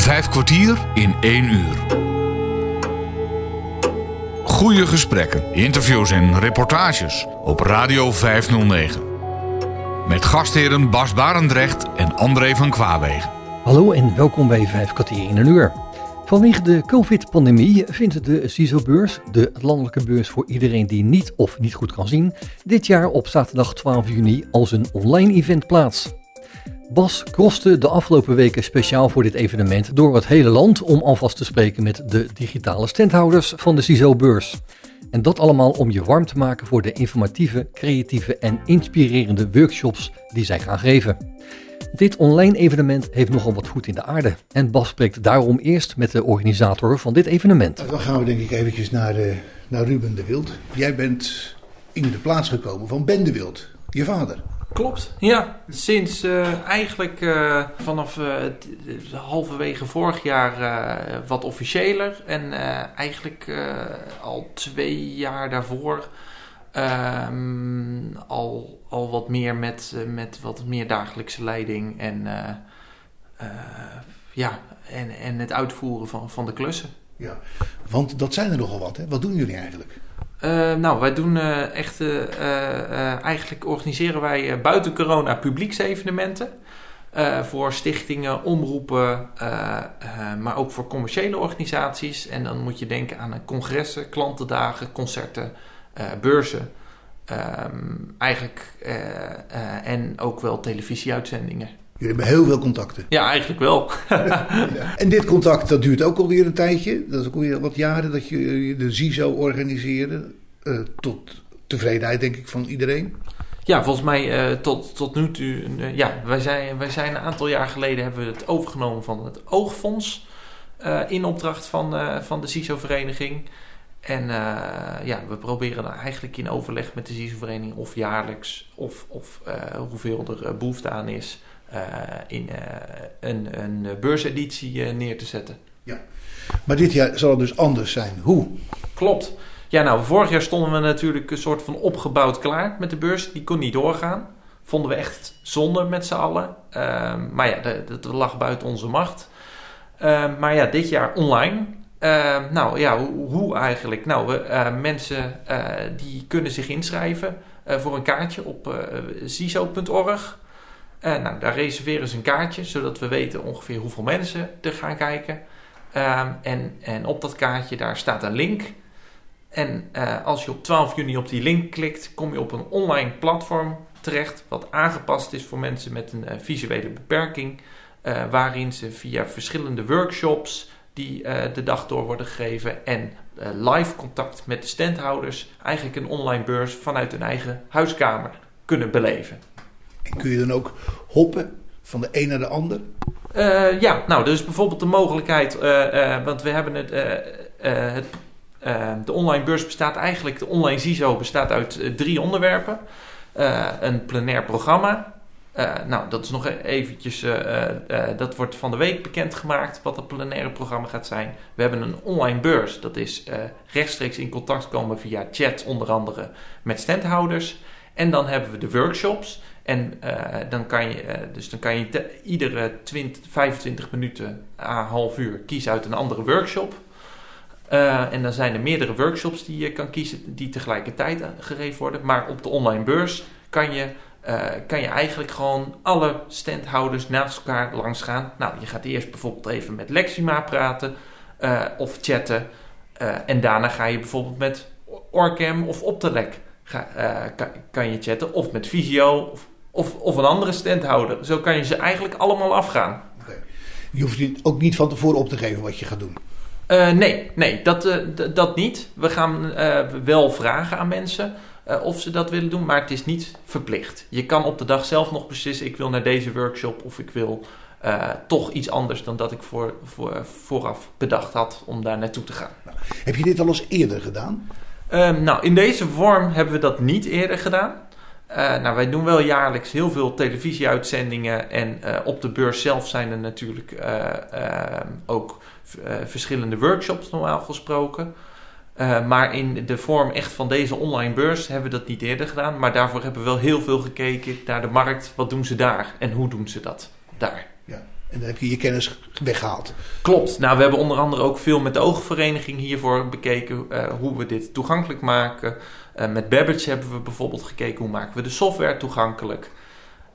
Vijf kwartier in één uur. Goede gesprekken, interviews en reportages op Radio 509. Met gastheren Bas Barendrecht en André van Kwaabegen. Hallo en welkom bij Vijf kwartier in een uur. Vanwege de COVID-pandemie vindt de CISO-beurs, de landelijke beurs voor iedereen die niet of niet goed kan zien, dit jaar op zaterdag 12 juni als een online event plaats. Bas kroste de afgelopen weken speciaal voor dit evenement door het hele land om alvast te spreken met de digitale standhouders van de CISO-beurs. En dat allemaal om je warm te maken voor de informatieve, creatieve en inspirerende workshops die zij gaan geven. Dit online evenement heeft nogal wat voet in de aarde. En Bas spreekt daarom eerst met de organisator van dit evenement. Dan gaan we denk ik eventjes naar, de, naar Ruben de Wild. Jij bent in de plaats gekomen van Ben de Wild, je vader. Klopt, ja. Sinds uh, eigenlijk uh, vanaf uh, halverwege vorig jaar wat officiëler. En eigenlijk al twee jaar daarvoor um, al, al wat meer met, met wat meer dagelijkse leiding. En, ja, en, en het uitvoeren van, van de klussen. Ja, want dat zijn er nogal wat. Hè? Wat doen jullie eigenlijk? Uh, nou, wij doen uh, echt, uh, eigenlijk organiseren wij buiten corona publieksevenementen. voor stichtingen, omroepen, maar ook voor commerciële organisaties. En dan moet je denken aan congressen, klantendagen, concerten, beurzen. Um, eigenlijk, en ook wel televisieuitzendingen. Jullie hebben heel veel contacten. Ja, eigenlijk wel. En dit contact dat duurt ook alweer een tijdje. Dat is ook alweer wat jaren dat je de ZISO organiseerde. Uh, tot tevredenheid denk ik van iedereen. Ja, volgens mij uh, tot, tot nu toe. Uh, ja, wij zijn, wij zijn een aantal jaar geleden hebben we het overgenomen van het Oogfonds. in opdracht van, van de CISO-vereniging. En ja, we proberen dan eigenlijk in overleg met de CISO-vereniging of jaarlijks of, of hoeveel er behoefte aan is in uh, een, een beurseditie uh, neer te zetten. Ja, maar dit jaar zal het dus anders zijn. Hoe? Klopt. Ja, nou, vorig jaar stonden we natuurlijk een soort van opgebouwd klaar met de beurs. Die kon niet doorgaan. Vonden we echt zonde met z'n allen. Ehm, maar ja, dat, lag buiten onze macht. Ehm, maar ja, dit jaar online. Ehm, nou ja, hoe, hoe, eigenlijk? Nou, we, mensen die kunnen zich inschrijven voor een kaartje op ciso.org. Uh, nou, daar reserveren ze een kaartje, zodat we weten ongeveer hoeveel mensen er gaan kijken. Um, en, en op dat kaartje daar staat een link. En uh, als je op 12 juni op die link klikt, kom je op een online platform terecht, wat aangepast is voor mensen met een uh, visuele beperking. waarin ze via verschillende workshops die de dag door worden gegeven en live contact met de standhouders, eigenlijk een online beurs vanuit hun eigen huiskamer kunnen beleven. Kun je dan ook hoppen van de een naar de ander? Uh, ja, nou, dus bijvoorbeeld de mogelijkheid, uh, uh, want we hebben het, het de online beurs bestaat eigenlijk, de online CISO bestaat uit drie onderwerpen. een plenair programma. nou, dat is nog eventjes, dat wordt van de week bekendgemaakt wat het plenaire programma gaat zijn. We hebben een online beurs, dat is rechtstreeks in contact komen via chat onder andere met standhouders. En dan hebben we de workshops. En uh, dan kan je, uh, dus dan kan je iedere 20, 25 minuten à half uur kiezen uit een andere workshop. Uh, en dan zijn er meerdere workshops die je kan kiezen die tegelijkertijd gegeven worden. Maar op de online beurs kan je, kan je eigenlijk gewoon alle standhouders naast elkaar langs gaan. Nou, je gaat eerst bijvoorbeeld even met Lexima praten of chatten. en daarna ga je bijvoorbeeld met Orcam of Optelec ga, kan, kan, je chatten. Of met Visio of of, of een andere standhouder. Zo kan je ze eigenlijk allemaal afgaan. Okay. Je hoeft ook niet van tevoren op te geven wat je gaat doen. Uh, nee, nee dat, uh, dat niet. We gaan uh, wel vragen aan mensen of ze dat willen doen, maar het is niet verplicht. Je kan op de dag zelf nog beslissen: ik wil naar deze workshop of ik wil toch iets anders dan dat ik voor, voor, vooraf bedacht had om daar naartoe te gaan. Nou, heb je dit al eens eerder gedaan? Ehm, nou, in deze vorm hebben we dat niet eerder gedaan. Uh, nou, wij doen wel jaarlijks heel veel televisieuitzendingen. En uh, op de beurs zelf zijn er natuurlijk uh, ook verschillende workshops normaal gesproken. maar in de vorm echt van deze online beurs hebben we dat niet eerder gedaan. Maar daarvoor hebben we wel heel veel gekeken naar de markt. Wat doen ze daar en hoe doen ze dat daar? Ja. En dan heb je je kennis weggehaald. Klopt. Nou, we hebben onder andere ook veel met de oogvereniging hiervoor bekeken uh, hoe we dit toegankelijk maken. Uh, met Babbage hebben we bijvoorbeeld gekeken hoe maken we de software toegankelijk.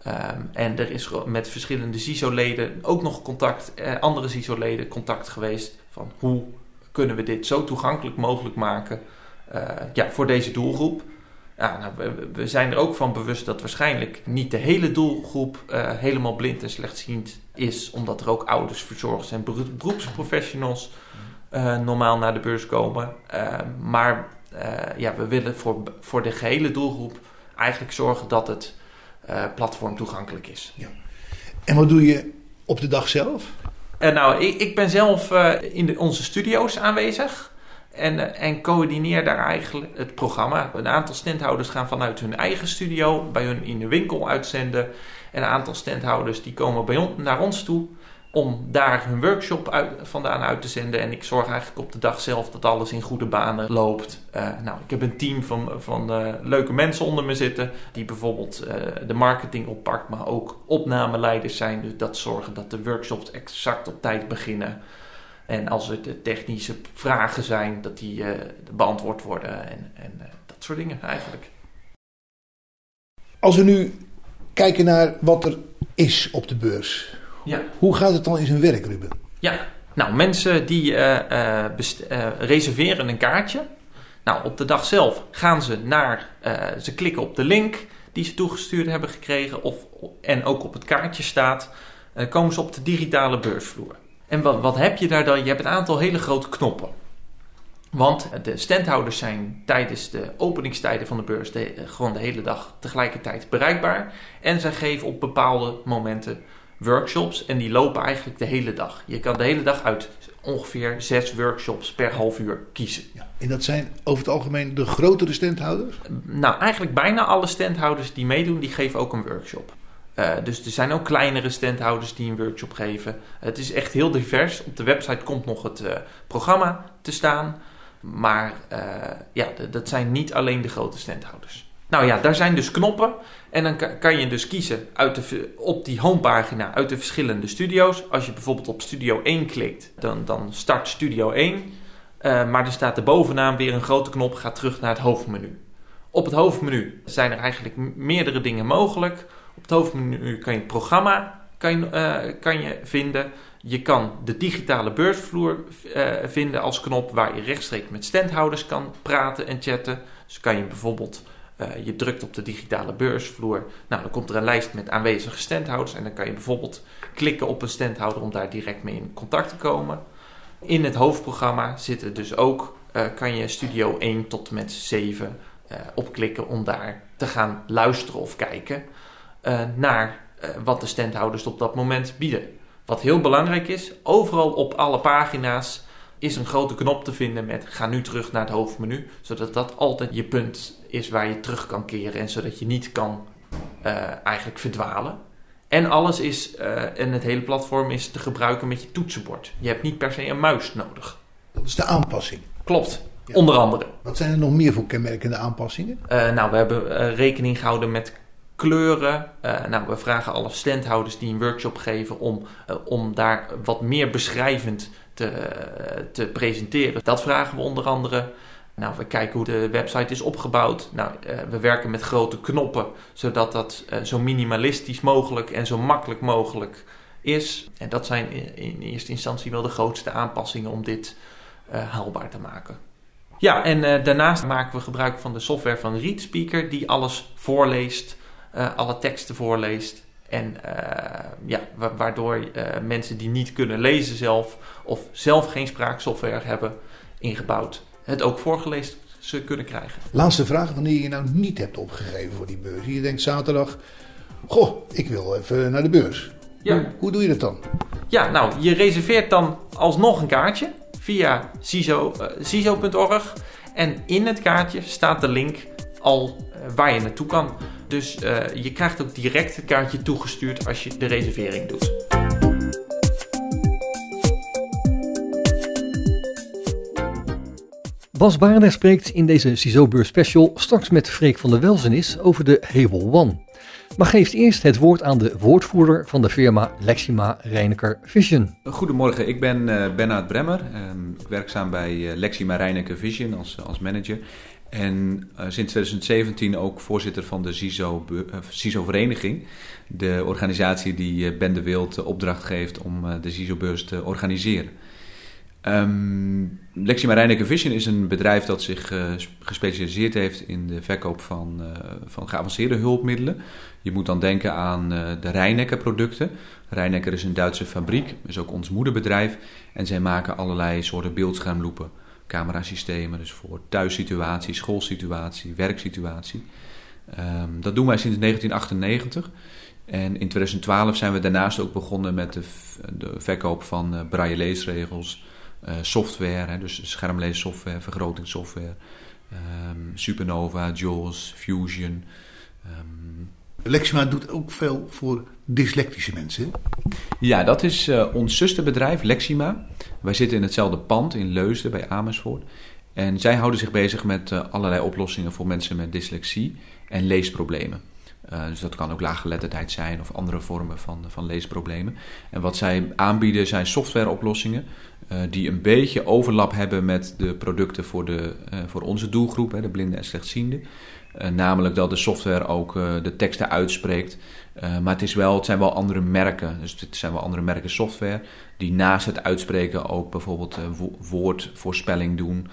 Um, en er is met verschillende CISO-leden ook nog contact, uh, andere CISO-leden contact geweest van hoe kunnen we dit zo toegankelijk mogelijk maken ja, voor deze doelgroep. Ja, nou, we, zijn er ook van bewust dat waarschijnlijk niet de hele doelgroep uh, helemaal blind en slechtziend is, omdat er ook ouders, verzorgers en beroepsprofessionals uh, normaal naar de beurs komen. Uh, maar ja, we willen voor, voor de gehele doelgroep eigenlijk zorgen dat het platform toegankelijk is. Ja. En wat doe je op de dag zelf? nou, ik, ik ben zelf in de, onze studio's aanwezig. En, eh, en coördineer daar eigenlijk het programma. Een aantal standhouders gaan vanuit hun eigen studio bij hun in de winkel uitzenden. En een aantal standhouders die komen bij naar ons toe om daar hun workshop uit, vandaan uit te zenden. En ik zorg eigenlijk op de dag zelf dat alles in goede banen loopt. Uh, nou, ik heb een team van, van uh, leuke mensen onder me zitten. Die bijvoorbeeld uh, de marketing oppakt, maar ook opnameleiders zijn. Dus dat zorgen dat de workshops exact op tijd beginnen. En als er technische vragen zijn, dat die beantwoord worden en, en dat soort dingen eigenlijk. Als we nu kijken naar wat er is op de beurs. Ja. Hoe gaat het dan in zijn werk, Ruben? Ja, nou mensen die uh, reserveren een kaartje. Nou, op de dag zelf gaan ze naar, ze klikken op de link die ze toegestuurd hebben gekregen of, en ook op het kaartje staat. komen ze op de digitale beursvloer. En wat, wat heb je daar dan? Je hebt een aantal hele grote knoppen. Want de standhouders zijn tijdens de openingstijden van de beurs de, gewoon de hele dag tegelijkertijd bereikbaar. En zij geven op bepaalde momenten workshops en die lopen eigenlijk de hele dag. Je kan de hele dag uit ongeveer zes workshops per half uur kiezen. Ja, en dat zijn over het algemeen de grotere standhouders? Nou, eigenlijk bijna alle standhouders die meedoen, die geven ook een workshop. Uh, dus er zijn ook kleinere standhouders die een workshop geven. Het is echt heel divers. Op de website komt nog het uh, programma te staan. Maar uh, ja, dat zijn niet alleen de grote standhouders. Nou ja, daar zijn dus knoppen. En dan kan je dus kiezen uit de, op die homepagina uit de verschillende studio's. Als je bijvoorbeeld op Studio 1 klikt, dan, dan start Studio 1. maar er staat er bovenaan weer een grote knop, gaat terug naar het hoofdmenu. Op het hoofdmenu zijn er eigenlijk meerdere dingen mogelijk. Op het hoofdmenu kan je het programma kan je, uh, kan je vinden. Je kan de digitale beursvloer uh, vinden als knop waar je rechtstreeks met standhouders kan praten en chatten. Dus kan je bijvoorbeeld, uh, je drukt op de digitale beursvloer. Nou, dan komt er een lijst met aanwezige standhouders. En dan kan je bijvoorbeeld klikken op een standhouder om daar direct mee in contact te komen. In het hoofdprogramma zitten dus ook, kan je Studio 1 tot en met 7 opklikken om daar te gaan luisteren of kijken. Naar wat de standhouders op dat moment bieden. Wat heel belangrijk is, overal op alle pagina's is een grote knop te vinden met ga nu terug naar het hoofdmenu. Zodat dat altijd je punt is waar je terug kan keren en zodat je niet kan uh, eigenlijk verdwalen. En alles is, en het hele platform is te gebruiken met je toetsenbord. Je hebt niet per se een muis nodig. Dat is de aanpassing. Klopt. Ja. Onder andere. Wat zijn er nog meer voor kenmerkende aanpassingen? nou, we hebben rekening gehouden met kleuren. Uh, nou, we vragen alle standhouders die een workshop geven om, uh, om daar wat meer beschrijvend te, uh, te presenteren. Dat vragen we onder andere. Nou, we kijken hoe de website is opgebouwd. Nou, we werken met grote knoppen, zodat dat zo minimalistisch mogelijk en zo makkelijk mogelijk is. En dat zijn in, eerste instantie wel de grootste aanpassingen om dit haalbaar te maken. Ja, en daarnaast maken we gebruik van de software van ReadSpeaker, die alles voorleest alle teksten voorleest. En ja, waardoor mensen die niet kunnen lezen zelf of zelf geen spraaksoftware hebben ingebouwd, het ook voorgelezen ze kunnen krijgen. Laatste vraag, wanneer je nou niet hebt opgegeven voor die beurs. Je denkt zaterdag, goh, ik wil even naar de beurs. Ja. Hoe, hoe doe je dat dan? Ja, nou, je reserveert dan alsnog een kaartje via ciso.org. en in het kaartje staat de link al waar je naartoe kan. Dus uh, je krijgt ook direct het kaartje toegestuurd als je de reservering doet. Bas Baarder spreekt in deze CISO-beurs special straks met Freek van der Welzenis over de Hable One. maar geeft eerst het woord aan de woordvoerder van de firma Lexima Reinecker Vision. Goedemorgen, ik ben uh, Bernard Bremmer, uh, werkzaam bij uh, Lexima Reinecker Vision als, als manager. En sinds 2017 ook voorzitter van de CISO, CISO Vereniging, de organisatie die Ben de Wild opdracht geeft om de CISO-beurs te organiseren. Um, Lexi Marijneke Vision is een bedrijf dat zich uh, gespecialiseerd heeft in de verkoop van, uh, van geavanceerde hulpmiddelen. Je moet dan denken aan uh, de Rijnecker producten. Rijnecker is een Duitse fabriek, is ook ons moederbedrijf. En zij maken allerlei soorten beeldschermloepen, camerasystemen, dus voor thuissituatie, schoolsituatie, werksituatie. Um, dat doen wij sinds 1998. En in 2012 zijn we daarnaast ook begonnen met de, de verkoop van braille leesregels software, hè, dus schermleessoftware, vergrotingssoftware, um, Supernova, JAWS, Fusion. Um. Lexima doet ook veel voor dyslectische mensen. Ja, dat is uh, ons zusterbedrijf Lexima. Wij zitten in hetzelfde pand in Leusden bij Amersfoort. En zij houden zich bezig met uh, allerlei oplossingen voor mensen met dyslexie en leesproblemen. Uh, dus dat kan ook laaggeletterdheid zijn of andere vormen van, van leesproblemen. En wat zij aanbieden zijn softwareoplossingen uh, die een beetje overlap hebben met de producten voor, de, voor onze doelgroep, hè, de blinden en slechtzienden. namelijk dat de software ook de teksten uitspreekt. maar het, is wel, het zijn wel andere merken. Dus het zijn wel andere merken software die naast het uitspreken ook bijvoorbeeld wo woordvoorspelling doen,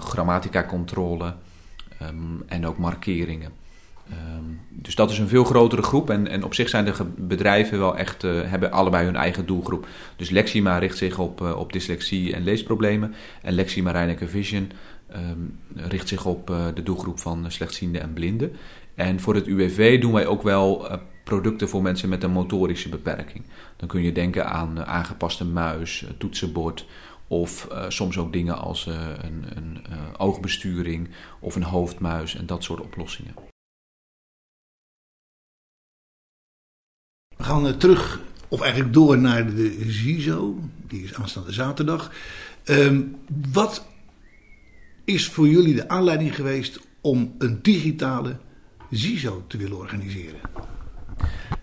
grammatica controle um, en ook markeringen. Um, dus dat is een veel grotere groep. En, en op zich zijn de bedrijven wel echt, uh, hebben allebei hun eigen doelgroep. Dus Lexima richt zich op, uh, op dyslexie en leesproblemen. En Lexima Rijneke Vision um, richt zich op uh, de doelgroep van slechtzienden en blinden. En voor het UWV doen wij ook wel producten voor mensen met een motorische beperking. Dan kun je denken aan aangepaste muis, toetsenbord of soms ook dingen als een, een oogbesturing of een hoofdmuis en dat soort oplossingen. We gaan terug, of eigenlijk door naar de ZISO. Die is aanstaande zaterdag. Um, wat is voor jullie de aanleiding geweest om een digitale ZISO te willen organiseren?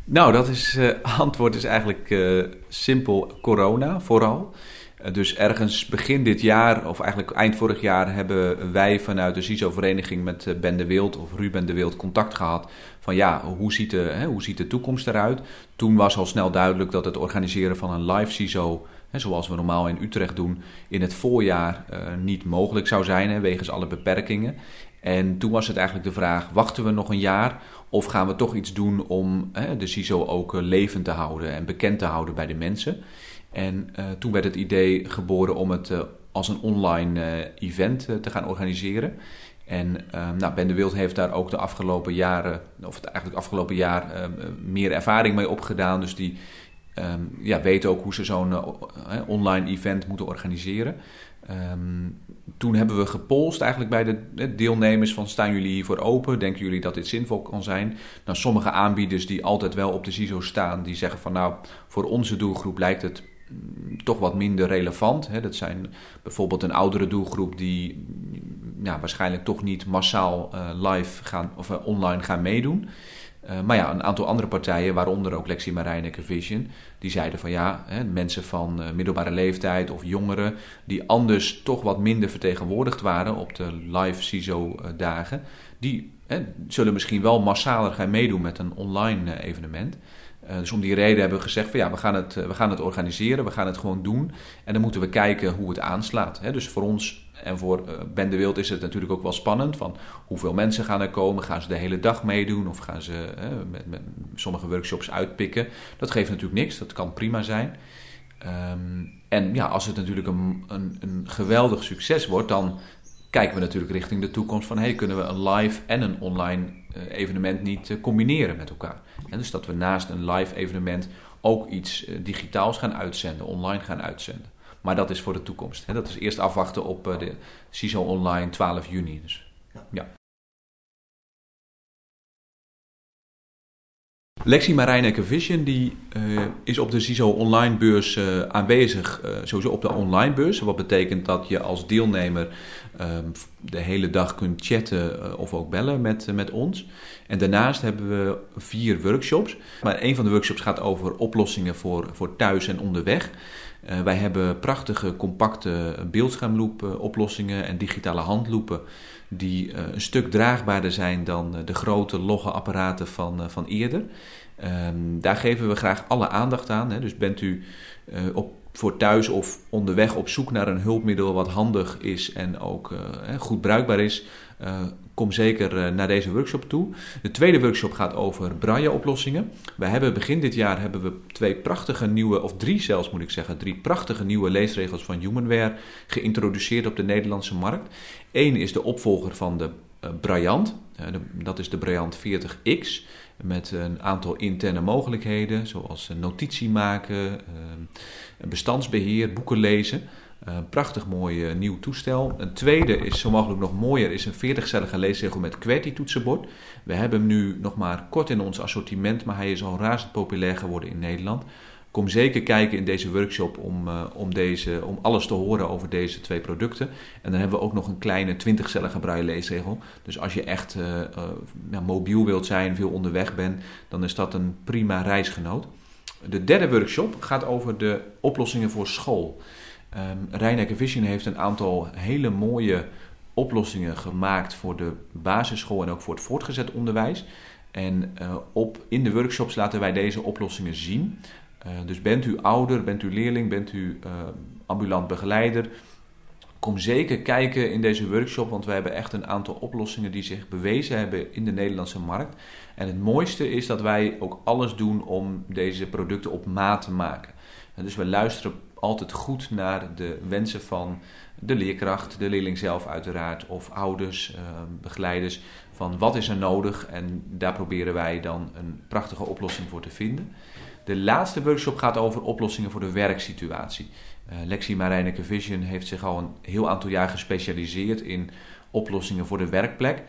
Nou, dat is, uh, antwoord is eigenlijk uh, simpel corona vooral. Uh, dus ergens begin dit jaar, of eigenlijk eind vorig jaar, hebben wij vanuit de CISO-vereniging met Ben de Wild of Ruben de Wild contact gehad van ja, hoe ziet, de, hè, hoe ziet de toekomst eruit? Toen was al snel duidelijk dat het organiseren van een live CISO, hè, zoals we normaal in Utrecht doen, in het voorjaar uh, niet mogelijk zou zijn, hè, wegens alle beperkingen. En toen was het eigenlijk de vraag, wachten we nog een jaar of gaan we toch iets doen om hè, de CISO ook levend te houden en bekend te houden bij de mensen? En uh, toen werd het idee geboren om het als een online event te gaan organiseren. En um, nou, Ben de Wild heeft daar ook de afgelopen jaren, of het eigenlijk afgelopen jaar, um, meer ervaring mee opgedaan. Dus die um, ja, weten ook hoe ze zo'n online event moeten organiseren. toen hebben we gepolst eigenlijk bij de deelnemers van staan jullie hiervoor open? Denken jullie dat dit zinvol kan zijn? Nou, sommige aanbieders die altijd wel op de CISO staan, die zeggen van nou, voor onze doelgroep lijkt het toch wat minder relevant. Hè. Dat zijn bijvoorbeeld een oudere doelgroep die waarschijnlijk toch niet massaal uh, live gaan of uh, online gaan meedoen. Maar ja, een aantal andere partijen, waaronder ook Lexi Marijneke Vision, die zeiden van ja, hè, mensen van middelbare leeftijd of jongeren die anders toch wat minder vertegenwoordigd waren op de live CISO-dagen, die hè, zullen misschien wel massaler gaan meedoen met een online evenement. Uh, dus om die reden hebben we gezegd van ja, we gaan, het, we gaan het organiseren, we gaan het gewoon doen. En dan moeten we kijken hoe het aanslaat. Hè. Dus voor ons en voor uh, Ben de Wild is het natuurlijk ook wel spannend. Van hoeveel mensen gaan er komen? Gaan ze de hele dag meedoen? Of gaan ze met, met, sommige workshops uitpikken? Dat geeft natuurlijk niks. Dat kan prima zijn. Um, en ja, als het natuurlijk een, een, een, geweldig succes wordt, dan kijken we natuurlijk richting de toekomst van hey, kunnen we een live en een online evenement niet combineren met elkaar. En dus dat we naast een live evenement ook iets digitaals gaan uitzenden, online gaan uitzenden. Maar dat is voor de toekomst. Hè. Dat is eerst afwachten op de CISO Online 12 juni. Dus, ja. Ja. Lexima Rijneke Vision die, uh, is op de CISO online beurs uh, aanwezig, uh, sowieso op de online beurs. Wat betekent dat je als deelnemer de hele dag kunt chatten of ook bellen met, met ons. En daarnaast hebben we vier workshops. Maar een van de workshops gaat over oplossingen voor, voor thuis en onderweg. wij hebben prachtige, compacte beeldschermloop oplossingen en digitale handloepen die een stuk draagbaarder zijn dan de grote logge apparaten van, van eerder. Ehm, daar geven we graag alle aandacht aan. Hè. Dus bent u op, voor thuis of onderweg op zoek naar een hulpmiddel wat handig is en ook goed bruikbaar is, kom zeker naar deze workshop toe. De tweede workshop gaat over braille-oplossingen. We hebben begin dit jaar hebben we twee prachtige nieuwe, of drie zelfs moet ik zeggen, drie prachtige nieuwe leesregels van Humanware geïntroduceerd op de Nederlandse markt. Eén is de opvolger van de Braillant. dat is de Braillant 40X met een aantal interne mogelijkheden, zoals notitie maken, bestandsbeheer, boeken lezen. Een prachtig mooi eh, nieuw toestel. Een tweede is zo mogelijk nog mooier, is een 40-cellige leesregel met QWERTY-toetsenbord. We hebben hem nu nog maar kort in ons assortiment, maar hij is al razend populair geworden in Nederland. Kom zeker kijken in deze workshop om, uh, om, deze, om alles te horen over deze twee producten. En dan hebben we ook nog een kleine 20-cellige braille leesregel. Dus als je echt uh, ja, mobiel wilt zijn, veel onderweg bent, dan is dat een prima reisgenoot. De derde workshop gaat over de oplossingen voor school. Um, Vision heeft een aantal hele mooie oplossingen gemaakt voor de basisschool en ook voor het voortgezet onderwijs. En op, in de workshops laten wij deze oplossingen zien. Uh, dus bent u ouder, bent u leerling, bent u uh, ambulant begeleider. Kom zeker kijken in deze workshop, want we hebben echt een aantal oplossingen die zich bewezen hebben in de Nederlandse markt. En het mooiste is dat wij ook alles doen om deze producten op maat te maken. En dus we luisteren altijd goed naar de wensen van de leerkracht, de leerling zelf uiteraard, of ouders, uh, begeleiders, van wat is er nodig. En daar proberen wij dan een prachtige oplossing voor te vinden. De laatste workshop gaat over oplossingen voor de werksituatie. Uh, Lexi Marijneke Vision heeft zich al een heel aantal jaar gespecialiseerd in oplossingen voor de werkplek.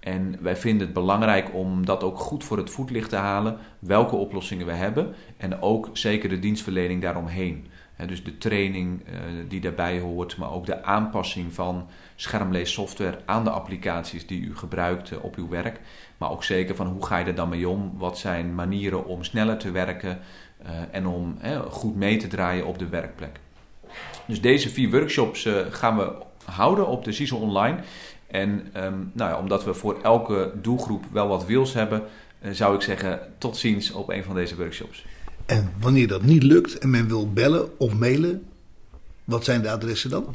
En wij vinden het belangrijk om dat ook goed voor het voetlicht te halen, welke oplossingen we hebben en ook zeker de dienstverlening daaromheen. dus de training uh, die daarbij hoort, maar ook de aanpassing van schermleessoftware aan de applicaties die u gebruikt uh, op uw werk. Maar ook zeker van hoe ga je er dan mee om? Wat zijn manieren om sneller te werken uh, en om goed mee te draaien op de werkplek? Dus deze vier workshops uh, gaan we houden op de CISO Online. En um, nou ja, omdat we voor elke doelgroep wel wat wils hebben, uh, zou ik zeggen tot ziens op een van deze workshops. En wanneer dat niet lukt en men wil bellen of mailen, wat zijn de adressen dan?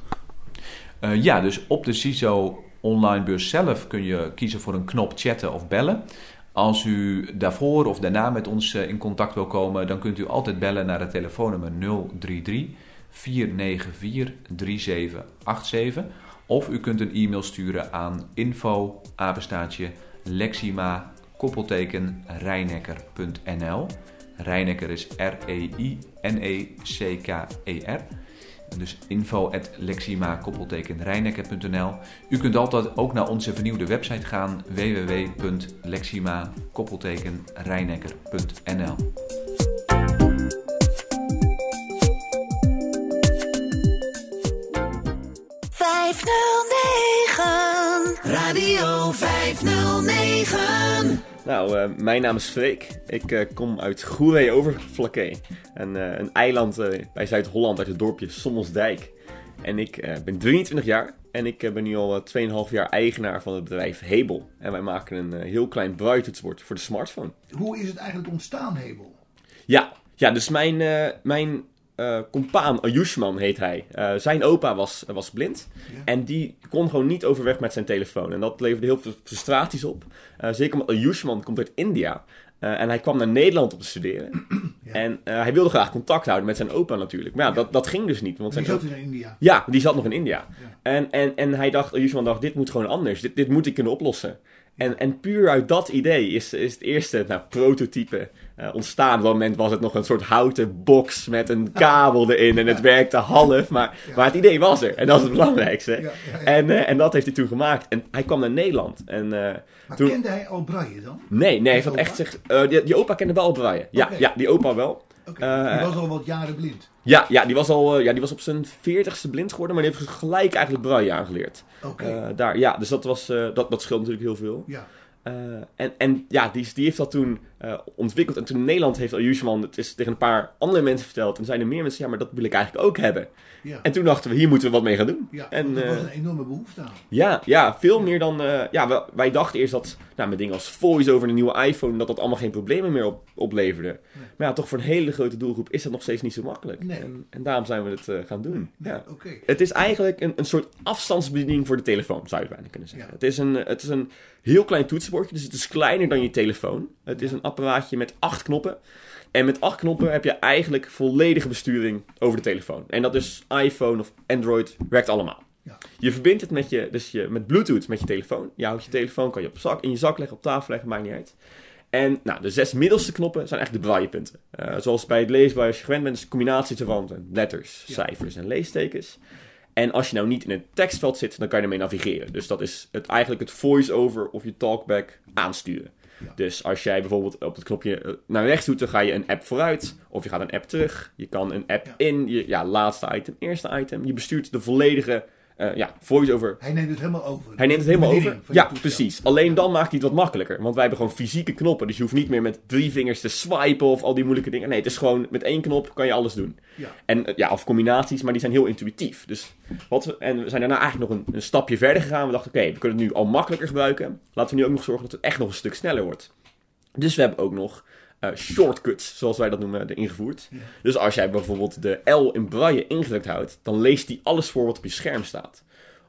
ja, dus op de CISO online beurs zelf kun je kiezen voor een knop chatten of bellen. Als u daarvoor of daarna met ons eh, in contact wil komen, dan kunt u altijd bellen naar het telefoonnummer 033 494 3787. Of u kunt een e-mail sturen aan info apenstaatje lexima koppelteken rijnekker.nl. Rijnekker is R-E-I-N-E-C-K-E-R. Dus info at lexima U kunt altijd ook naar onze vernieuwde website gaan www.lexima rijnekker.nl Radio 509 nou, uh, mijn naam is Freek. Ik uh, kom uit Goeree Overflakkee. Een, uh, een eiland bij Zuid-Holland uit het dorpje Sommelsdijk. En ik ben 23 jaar en ik ben nu al 2,5 jaar eigenaar van het bedrijf Hebel. En wij maken een heel klein bruitoetsbord voor de smartphone. Hoe is het eigenlijk ontstaan, Hebel? Ja, ja dus mijn, mijn uh, compaan Ayushman heet hij. Uh, zijn opa was, was blind. Ja. En die kon gewoon niet overweg met zijn telefoon. En dat leverde heel veel frustraties op. Uh, zeker omdat Ayushman komt uit India. en hij kwam naar Nederland om te studeren. Ja. En hij wilde graag contact houden met zijn opa natuurlijk. Maar ja, Dat, dat ging dus niet. Want die zijn zat in India? Ja, die zat nog in India. En, en, en hij dacht, Ayushman dacht, dit moet gewoon anders. Dit, dit moet ik kunnen oplossen. En, en puur uit dat idee is, is het eerste nou, prototype eh, ontstaan. Op dat moment was het nog een soort houten box met een kabel erin en het werkte half. Maar, maar het idee was er en dat is het belangrijkste. Ja, ja, ja. En, eh, en dat heeft hij toen gemaakt. En hij kwam naar Nederland. En, eh, Maar toen... kende hij al Braille dan? Nee, nee, echt zich, die, die opa kende wel Braille. Ja, ja, die opa wel. Eh, die was al wat jaren blind. Ja, ja, die was al ja, die was op zijn veertigste blind geworden, maar die heeft gelijk eigenlijk Braille aangeleerd. Daar, ja, dus dat, was, dat, dat scheelt natuurlijk heel veel. ja. En, en ja, die, die heeft dat toen eh, ontwikkeld. En toen in Nederland heeft Ayushman het is tegen een paar andere mensen verteld. En zeiden meer mensen, ja, maar dat wil ik eigenlijk ook hebben. Ja, En toen dachten we, hier moeten we wat mee gaan doen. ja en, er was eh, een enorme behoefte aan. Ja, ja, veel meer dan... eh, ja, wij, wij dachten eerst dat nou, met dingen als voice over een nieuwe iPhone... dat dat allemaal geen problemen meer op, opleverde. Maar ja, toch voor een hele grote doelgroep is dat nog steeds niet zo makkelijk. Nee. En, en daarom zijn we het gaan doen. Nee, Ja. Het is eigenlijk een, een soort afstandsbediening voor de telefoon, zou je bijna kunnen zeggen. Het, is een, het is een heel klein toetsenbordje, dus het is kleiner dan je telefoon. Het is een apparaatje met acht knoppen. En met acht knoppen heb je eigenlijk volledige besturing over de telefoon. En dat is iPhone of Android, werkt allemaal. Ja. Je verbindt het met, je, dus je, met Bluetooth met je telefoon. Je houdt je telefoon, kan je op zak, in je zak leggen, op tafel leggen, maakt niet uit. En nou, de zes middelste knoppen zijn eigenlijk de braillepunten. Eh zoals bij het leesbaar, als je gewend bent, is een combinatie van letters, Ja. cijfers en leestekens. En als je nou niet in het tekstveld zit, dan kan je ermee navigeren. Dus dat is het, eigenlijk het voice-over of je talkback aansturen. Ja. Dus als jij bijvoorbeeld op het knopje eh, naar rechts doet, dan ga je een app vooruit. Of je gaat een app terug. Je kan een app Ja. in, je, ja, laatste item, eerste item. Je bestuurt de volledige eh, ja, voice-over hij neemt het helemaal over. hij neemt het helemaal over. Ja, precies. Alleen dan maakt hij het wat makkelijker. Want wij hebben gewoon fysieke knoppen. Dus je hoeft niet meer met drie vingers te swipen of al die moeilijke dingen. Nee, het is gewoon met één knop kan je alles doen. Ja. En eh, ja, of combinaties, maar die zijn heel intuïtief. Dus wat we, en we zijn daarna eigenlijk nog een, een stapje verder gegaan. We dachten, oké, we kunnen het nu al makkelijker gebruiken. Laten we nu ook nog zorgen dat het echt nog een stuk sneller wordt. Dus we hebben ook nog eh, shortcuts, zoals wij dat noemen, erin gevoerd. Ja. Dus als jij bijvoorbeeld de L in braille ingedrukt houdt, dan leest die alles voor wat op je scherm staat.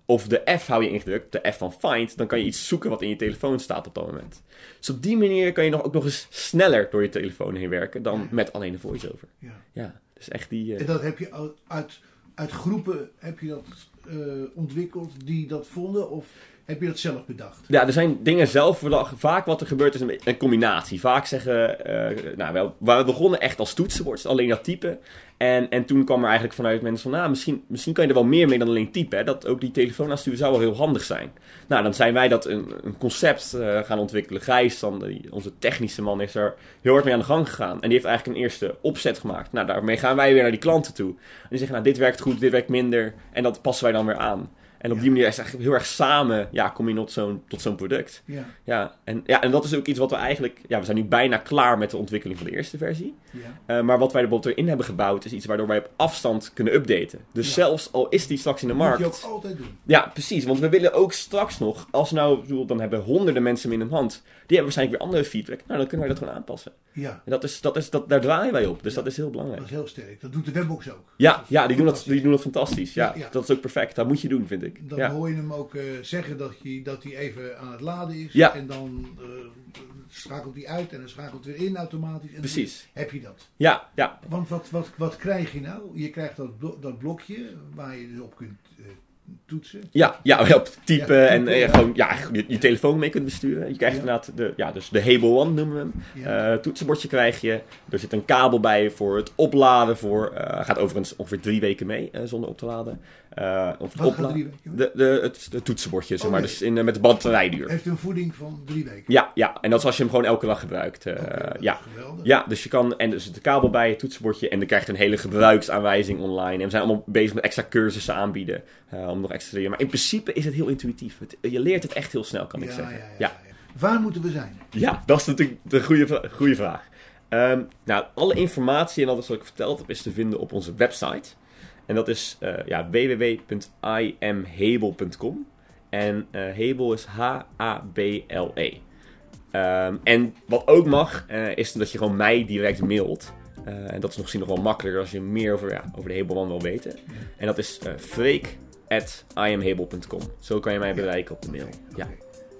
Of de F hou je ingedrukt, de F van find, dan kan je iets zoeken wat in je telefoon staat op dat moment. Dus op die manier kan je nog, ook nog eens sneller door je telefoon heen werken dan met alleen de voice-over. Ja. Ja, dus echt die... eh, En dat heb je uit- uit, groepen heb je dat eh, ontwikkeld die dat vonden? Of heb je dat zelf bedacht? Ja, er zijn dingen zelf bedacht. Vaak wat er gebeurt is een, combinatie. Vaak zeggen, eh, nou, wel, we begonnen echt als toetsenbord, alleen dat typen. En, en toen kwam er eigenlijk vanuit mensen van, nou, misschien, misschien kan je er wel meer mee dan alleen typen. Hè? Dat ook die telefoon aansturen zou wel heel handig zijn. Nou, dan zijn wij dat een, een concept eh, gaan ontwikkelen. Gijs, dan, onze technische man, is er heel hard mee aan de gang gegaan. En die heeft eigenlijk een eerste opzet gemaakt. Nou, daarmee gaan wij weer naar die klanten toe. En die zeggen, nou, dit werkt goed, dit werkt minder. En dat passen wij dan weer aan. En op Ja. die manier is het eigenlijk heel erg samen, ja, kom je tot zo'n, tot zo'n product. Ja. Ja en, ja, en dat is ook iets wat we eigenlijk... Ja, we zijn nu bijna klaar met de ontwikkeling van de eerste versie. ja. Eh, maar wat wij er bijvoorbeeld erin hebben gebouwd... is iets waardoor wij op afstand kunnen updaten. Dus Ja. zelfs al is die straks in de Dat moet je markt... ook altijd doen. Ja, precies. Want we willen ook straks nog... Als nou, bedoel, dan hebben honderden mensen hem in hun hand... die hebben waarschijnlijk weer andere feedback. Nou, dan kunnen wij dat gewoon aanpassen. Ja, En dat is, dat is, dat, daar draaien wij op. Dus dat is heel belangrijk. dat is heel sterk. Dat doet de webbox ook. Ja, ja die, doen dat, fantastisch. die doen dat fantastisch. Ja. Dat is ook perfect. Dat moet je doen, vind ik. Dan ja. hoor je hem ook eh, zeggen dat hij dat hij even aan het laden is. Ja. En dan eh, schakelt hij uit en dan schakelt hij weer in automatisch. En Precies. heb je dat. ja, ja, Want wat, wat, wat krijg je nou? Je krijgt dat, blo- dat blokje waar je dus op kunt eh, toetsen. Ja, ja, op typen Ja, en ja. gewoon ja, je, je telefoon mee kunt besturen. Je krijgt Ja. inderdaad de, ja, dus de Hable One noemen we hem. Toetsenbordje krijg je. Er zit een kabel bij voor het opladen. Voor, eh, gaat overigens ongeveer drie weken mee zonder op te laden. Eh, of het Wat gaat opla- drie weken mee? De, de, het, het toetsenbordje, zeg maar. Oké. Dus in, eh, met de batterijduur. Heeft een voeding van drie weken. Ja, ja, en dat is als je hem gewoon elke dag gebruikt. is ja. geweldig. Ja, dus je kan, en er zit een kabel bij, het toetsenbordje, en dan krijg je een hele gebruiksaanwijzing online. En we zijn allemaal bezig met extra cursussen aanbieden, om nog extra te leren. Maar in principe is het heel intuïtief. Het- je leert het echt heel snel, kan ik zeggen. ja. Waar moeten we zijn? Ja, dat is natuurlijk de goede, goede vraag. Ehm, nou, alle informatie en alles wat ik verteld heb is te vinden op onze website. En dat is eh ja, www.imhable.com. En eh Hable is H-A-B-L-E. Ehm, en wat ook mag, eh, is dat je gewoon mij direct mailt. En dat is misschien nog wel makkelijker als je meer over, ja, over de One wil weten. En dat is freek.imhable.com. Zo kan je mij bereiken op de mail. Ja.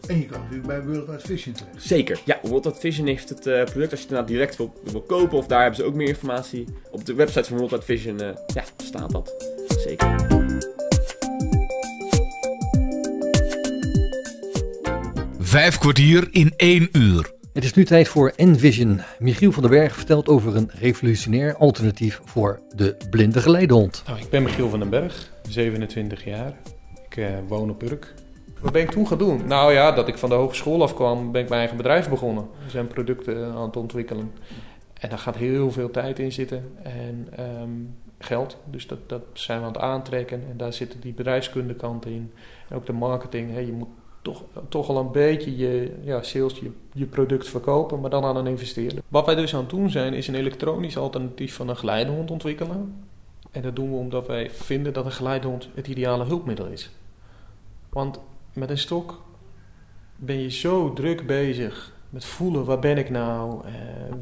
En je kan natuurlijk bij World Wide Vision terecht. Zeker. Ja, World Wide Vision heeft het eh, product als je het direct wil, wil kopen. Of daar hebben ze ook meer informatie. Op de website van World Wide Vision eh, ja, staat dat. Zeker. Vijf kwartier in één uur. Het is nu tijd voor Envision. Michiel van den Berg vertelt over een revolutionair alternatief voor de blinde geleidehond. Nou, ik ben Michiel van den Berg, 27 jaar. Ik eh, woon op Urk. Wat ben ik toen gaan doen? Nou ja, dat ik van de hogeschool afkwam, ben ik mijn eigen bedrijf begonnen. We zijn producten aan het ontwikkelen. En daar gaat heel veel tijd in zitten en ehm, geld. Dus dat, dat zijn we aan het aantrekken. En daar zitten die bedrijfskundekant in. En ook de marketing. Hè. Je moet toch, toch al een beetje je ja, sales, je, je product verkopen, maar dan aan een investeerder. Wat wij dus aan het doen zijn, is een elektronisch alternatief van een geleidehond ontwikkelen. En dat doen we omdat wij vinden dat een geleidehond het ideale hulpmiddel is. Want met een stok ben je zo druk bezig met voelen, waar ben ik nou? Eh,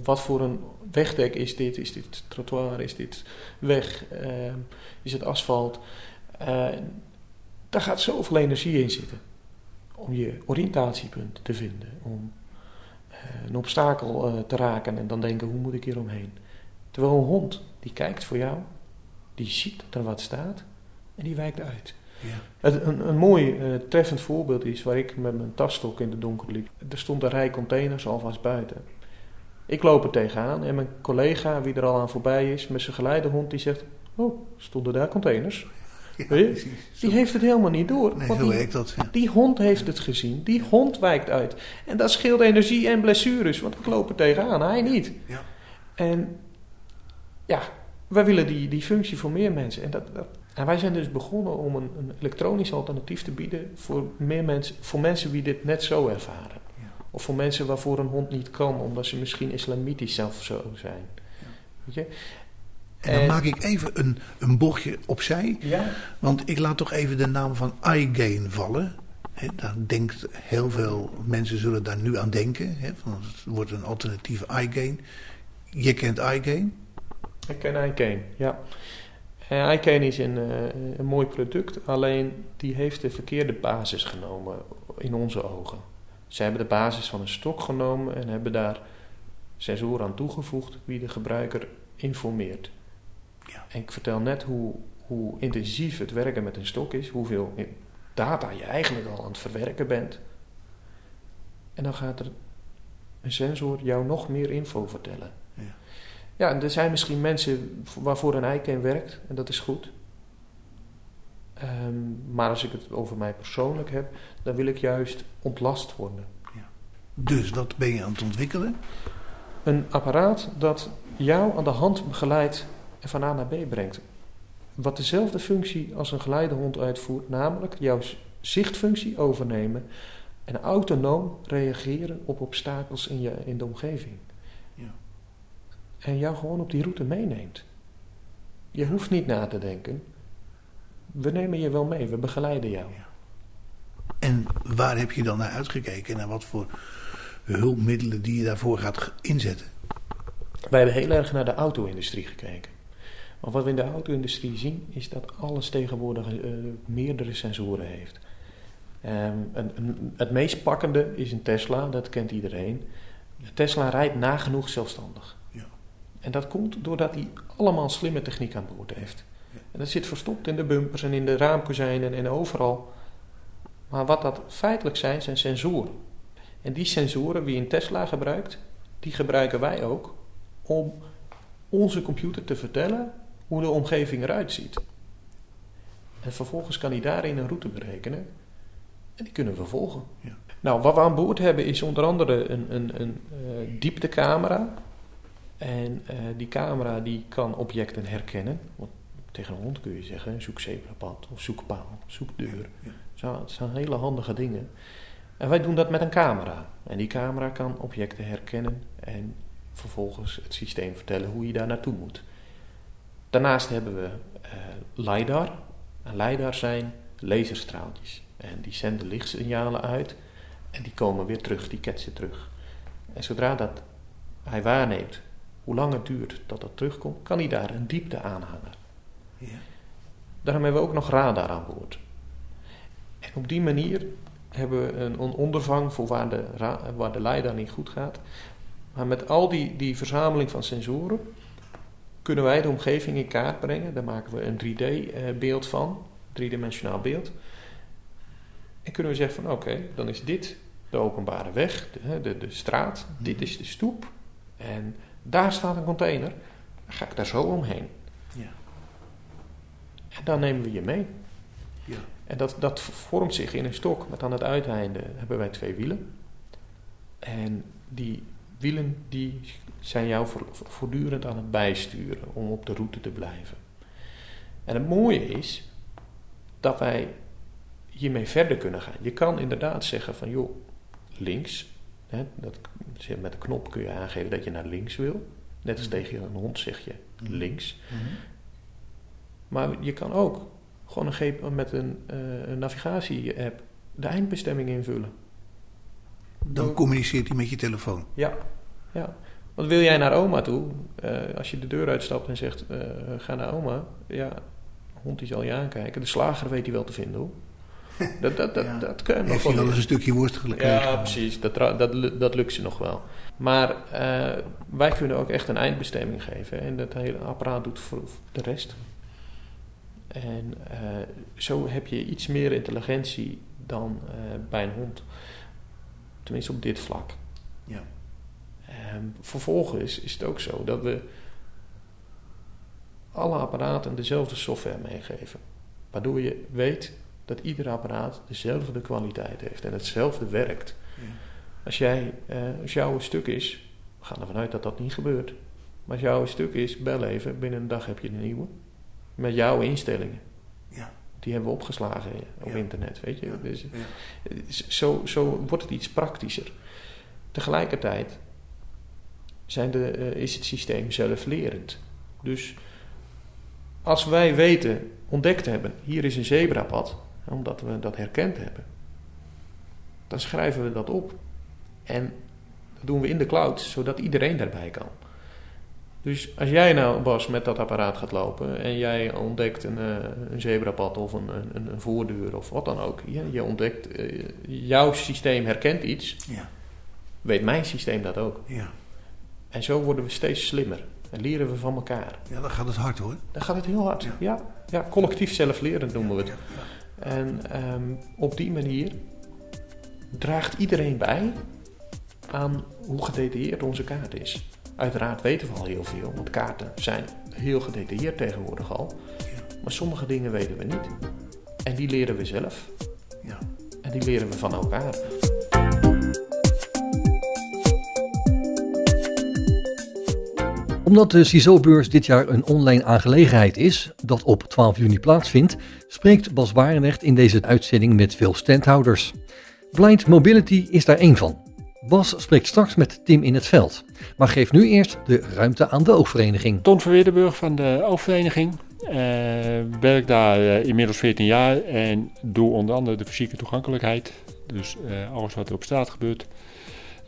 wat voor een wegdek is dit? Is dit trottoir? Is dit weg? Eh, is het asfalt? Uh, daar gaat zoveel energie in zitten. Om je oriëntatiepunt te vinden. Om eh, een obstakel eh, te raken en dan denken, hoe moet ik hier omheen? Terwijl een hond, die kijkt voor jou. Die ziet dat er wat staat. En die wijkt uit. Ja. Een, een mooi uh, treffend voorbeeld is waar ik met mijn tasstok in de donker liep. Er stond een rij containers alvast buiten. Ik loop er tegenaan en mijn collega, wie er al aan voorbij is, met zijn geleidehond, die zegt: Oh, stonden daar containers? Ja, die heeft het helemaal niet door. Nee, werkt dat. Ja. Die hond heeft het gezien. Die hond wijkt uit. En dat scheelt energie en blessures, want ik loop er tegenaan, hij niet. Ja. En ja, wij willen die, die functie voor meer mensen. En dat, dat en wij zijn dus begonnen om een, een, elektronisch alternatief te bieden voor, meer mensen, voor mensen die dit net zo ervaren. Ja. Of voor mensen waarvoor een hond niet kan, omdat ze misschien islamitisch zelf zo zijn. Ja. Weet je? En dan maak ik even een, een bochtje opzij. Ja. Want ik laat toch even de naam van iGain vallen. He, daar denkt heel veel mensen zullen daar nu aan denken. He, van het wordt een alternatief iGain. Je kent iGain? Ik ken iGain, ja. Uh, iCane is een, een mooi product, alleen die heeft de verkeerde basis genomen in onze ogen. Ze hebben de basis van een stok genomen en hebben daar sensoren aan toegevoegd wie de gebruiker informeert. Ja. En ik vertel net hoe, hoe intensief het werken met een stok is, hoeveel data je eigenlijk al aan het verwerken bent. En dan gaat er een sensor jou nog meer info vertellen. Ja, en er zijn misschien mensen waarvoor een eiken werkt en dat is goed. Um, maar als ik het over mij persoonlijk heb, dan wil ik juist ontlast worden. Ja. Dus wat ben je aan het ontwikkelen? Een apparaat dat jou aan de hand begeleidt en van A naar B brengt. Wat dezelfde functie als een geleidehond uitvoert, namelijk jouw zichtfunctie overnemen en autonoom reageren op obstakels in, je, in de omgeving en jou gewoon op die route meeneemt. Je hoeft niet na te denken. We nemen je wel mee, we begeleiden jou. En waar heb je dan naar uitgekeken en wat voor hulpmiddelen die je daarvoor gaat inzetten? Wij hebben heel erg naar de auto-industrie gekeken. Want wat we in de auto-industrie zien, is dat alles tegenwoordig uh, meerdere sensoren heeft. Um, een, een, het meest pakkende is een Tesla, dat kent iedereen. Tesla rijdt nagenoeg zelfstandig. En dat komt doordat hij allemaal slimme techniek aan boord heeft. En dat zit verstopt in de bumpers en in de raamkozijnen en overal. Maar wat dat feitelijk zijn, zijn sensoren. En die sensoren, die in Tesla gebruikt, die gebruiken wij ook om onze computer te vertellen hoe de omgeving eruit ziet. En vervolgens kan hij daarin een route berekenen. En die kunnen we volgen. Ja. Nou, wat we aan boord hebben is onder andere een, een, een uh, dieptecamera. En uh, die camera die kan objecten herkennen. Want tegen een hond kun je zeggen, zoek zebrapad of zoek paal, zoek deur. Ja, het zijn hele handige dingen. En wij doen dat met een camera. En die camera kan objecten herkennen en vervolgens het systeem vertellen hoe je daar naartoe moet. Daarnaast hebben we uh, LiDAR. En LiDAR zijn laserstraaltjes. En die zenden lichtsignalen uit en die komen weer terug, die ketsen terug. En zodra dat hij waarneemt hoe lang het duurt dat dat terugkomt, kan hij daar een diepte aanhangen. Ja. Daarom hebben we ook nog radar aan boord. En op die manier hebben we een ondervang voor waar de, waar de leider niet goed gaat. Maar met al die, die verzameling van sensoren kunnen wij de omgeving in kaart brengen. Daar maken we een 3D-beeld van, driedimensionaal beeld. En kunnen we zeggen van oké, dan is dit de openbare weg, de, de, de straat. Dit is de stoep. En daar staat een container. Dan ga ik daar zo omheen. Ja. En dan nemen we je mee. Ja. En dat, dat vormt zich in een stok met aan het uiteinde hebben wij twee wielen. En die wielen die zijn jou voor- voortdurend aan het bijsturen om op de route te blijven. En het mooie is dat wij hiermee verder kunnen gaan. Je kan inderdaad zeggen van joh, links. Hè, dat, met de knop kun je aangeven dat je naar links wil. Net als tegen een hond zeg je links. Maar je kan ook gewoon een met een, eh, een navigatie-app de eindbestemming invullen. Dan communiceert hij met je telefoon. Ja, ja. Want wil jij naar oma toe, eh, als je de deur uitstapt en zegt, eh, ga naar oma, ja, hond die zal je aankijken. De slager weet hij wel te vinden hoor. Dat, dat, dat, Ja. dat kan je nog Heeft wel. eens een stukje worst gekregen? Ja, precies. Dat, dat, dat lukt ze nog wel. Maar eh, wij kunnen ook echt een eindbestemming geven. En dat hele apparaat doet voor voor de rest. En eh, zo heb je iets meer intelligentie dan eh, bij een hond. Tenminste op dit vlak. Ja. Ehm, vervolgens is het ook zo dat we alle apparaten dezelfde software meegeven. Waardoor je weet dat ieder apparaat dezelfde kwaliteit heeft en hetzelfde werkt. Ja. Als, jij, eh, als jouw stuk is, we gaan ervan uit dat dat niet gebeurt. Maar als jouw stuk is, bel even, binnen een dag heb je een nieuwe. Met jouw instellingen. Ja. Die hebben we opgeslagen op Ja. internet, weet je. Dus, Ja. zo, zo wordt het iets praktischer. Tegelijkertijd zijn de, eh, is het systeem zelflerend. Dus als wij weten, ontdekt hebben, hier is een zebrapad, omdat we dat herkend hebben, dan schrijven we dat op. En dat doen we in de cloud, zodat iedereen daarbij kan. Dus als jij nou, Bas, met dat apparaat gaat lopen en jij ontdekt een, eh, een zebrapad of een, een, een voordeur of wat dan ook. Je ontdekt, eh, jouw systeem herkent iets, Ja. weet mijn systeem dat ook. Ja. En zo worden we steeds slimmer en leren we van elkaar. ja, dan gaat het hard hoor. Dan gaat het heel hard. Ja. Ja, ja, collectief zelflerend noemen we het. Ja, ja. En ehm, op die manier draagt iedereen bij aan hoe gedetailleerd onze kaart is. Uiteraard weten we al heel veel, want kaarten zijn heel gedetailleerd tegenwoordig al. Maar sommige dingen weten we niet. En die leren we zelf. Ja. En die leren we van elkaar. Omdat de CISO-beurs dit jaar een online aangelegenheid is, dat op 12 juni plaatsvindt, spreekt Bas Barendrecht in deze uitzending met veel standhouders. Blind Mobility is daar één van. Bas spreekt straks met Tim in het veld, maar geeft nu eerst de ruimte aan de oogvereniging. Ton van Weerdenburg van de Oogvereniging. Eh werk daar eh, inmiddels 14 jaar en doe onder andere de fysieke toegankelijkheid. Dus eh, alles wat er op straat gebeurt.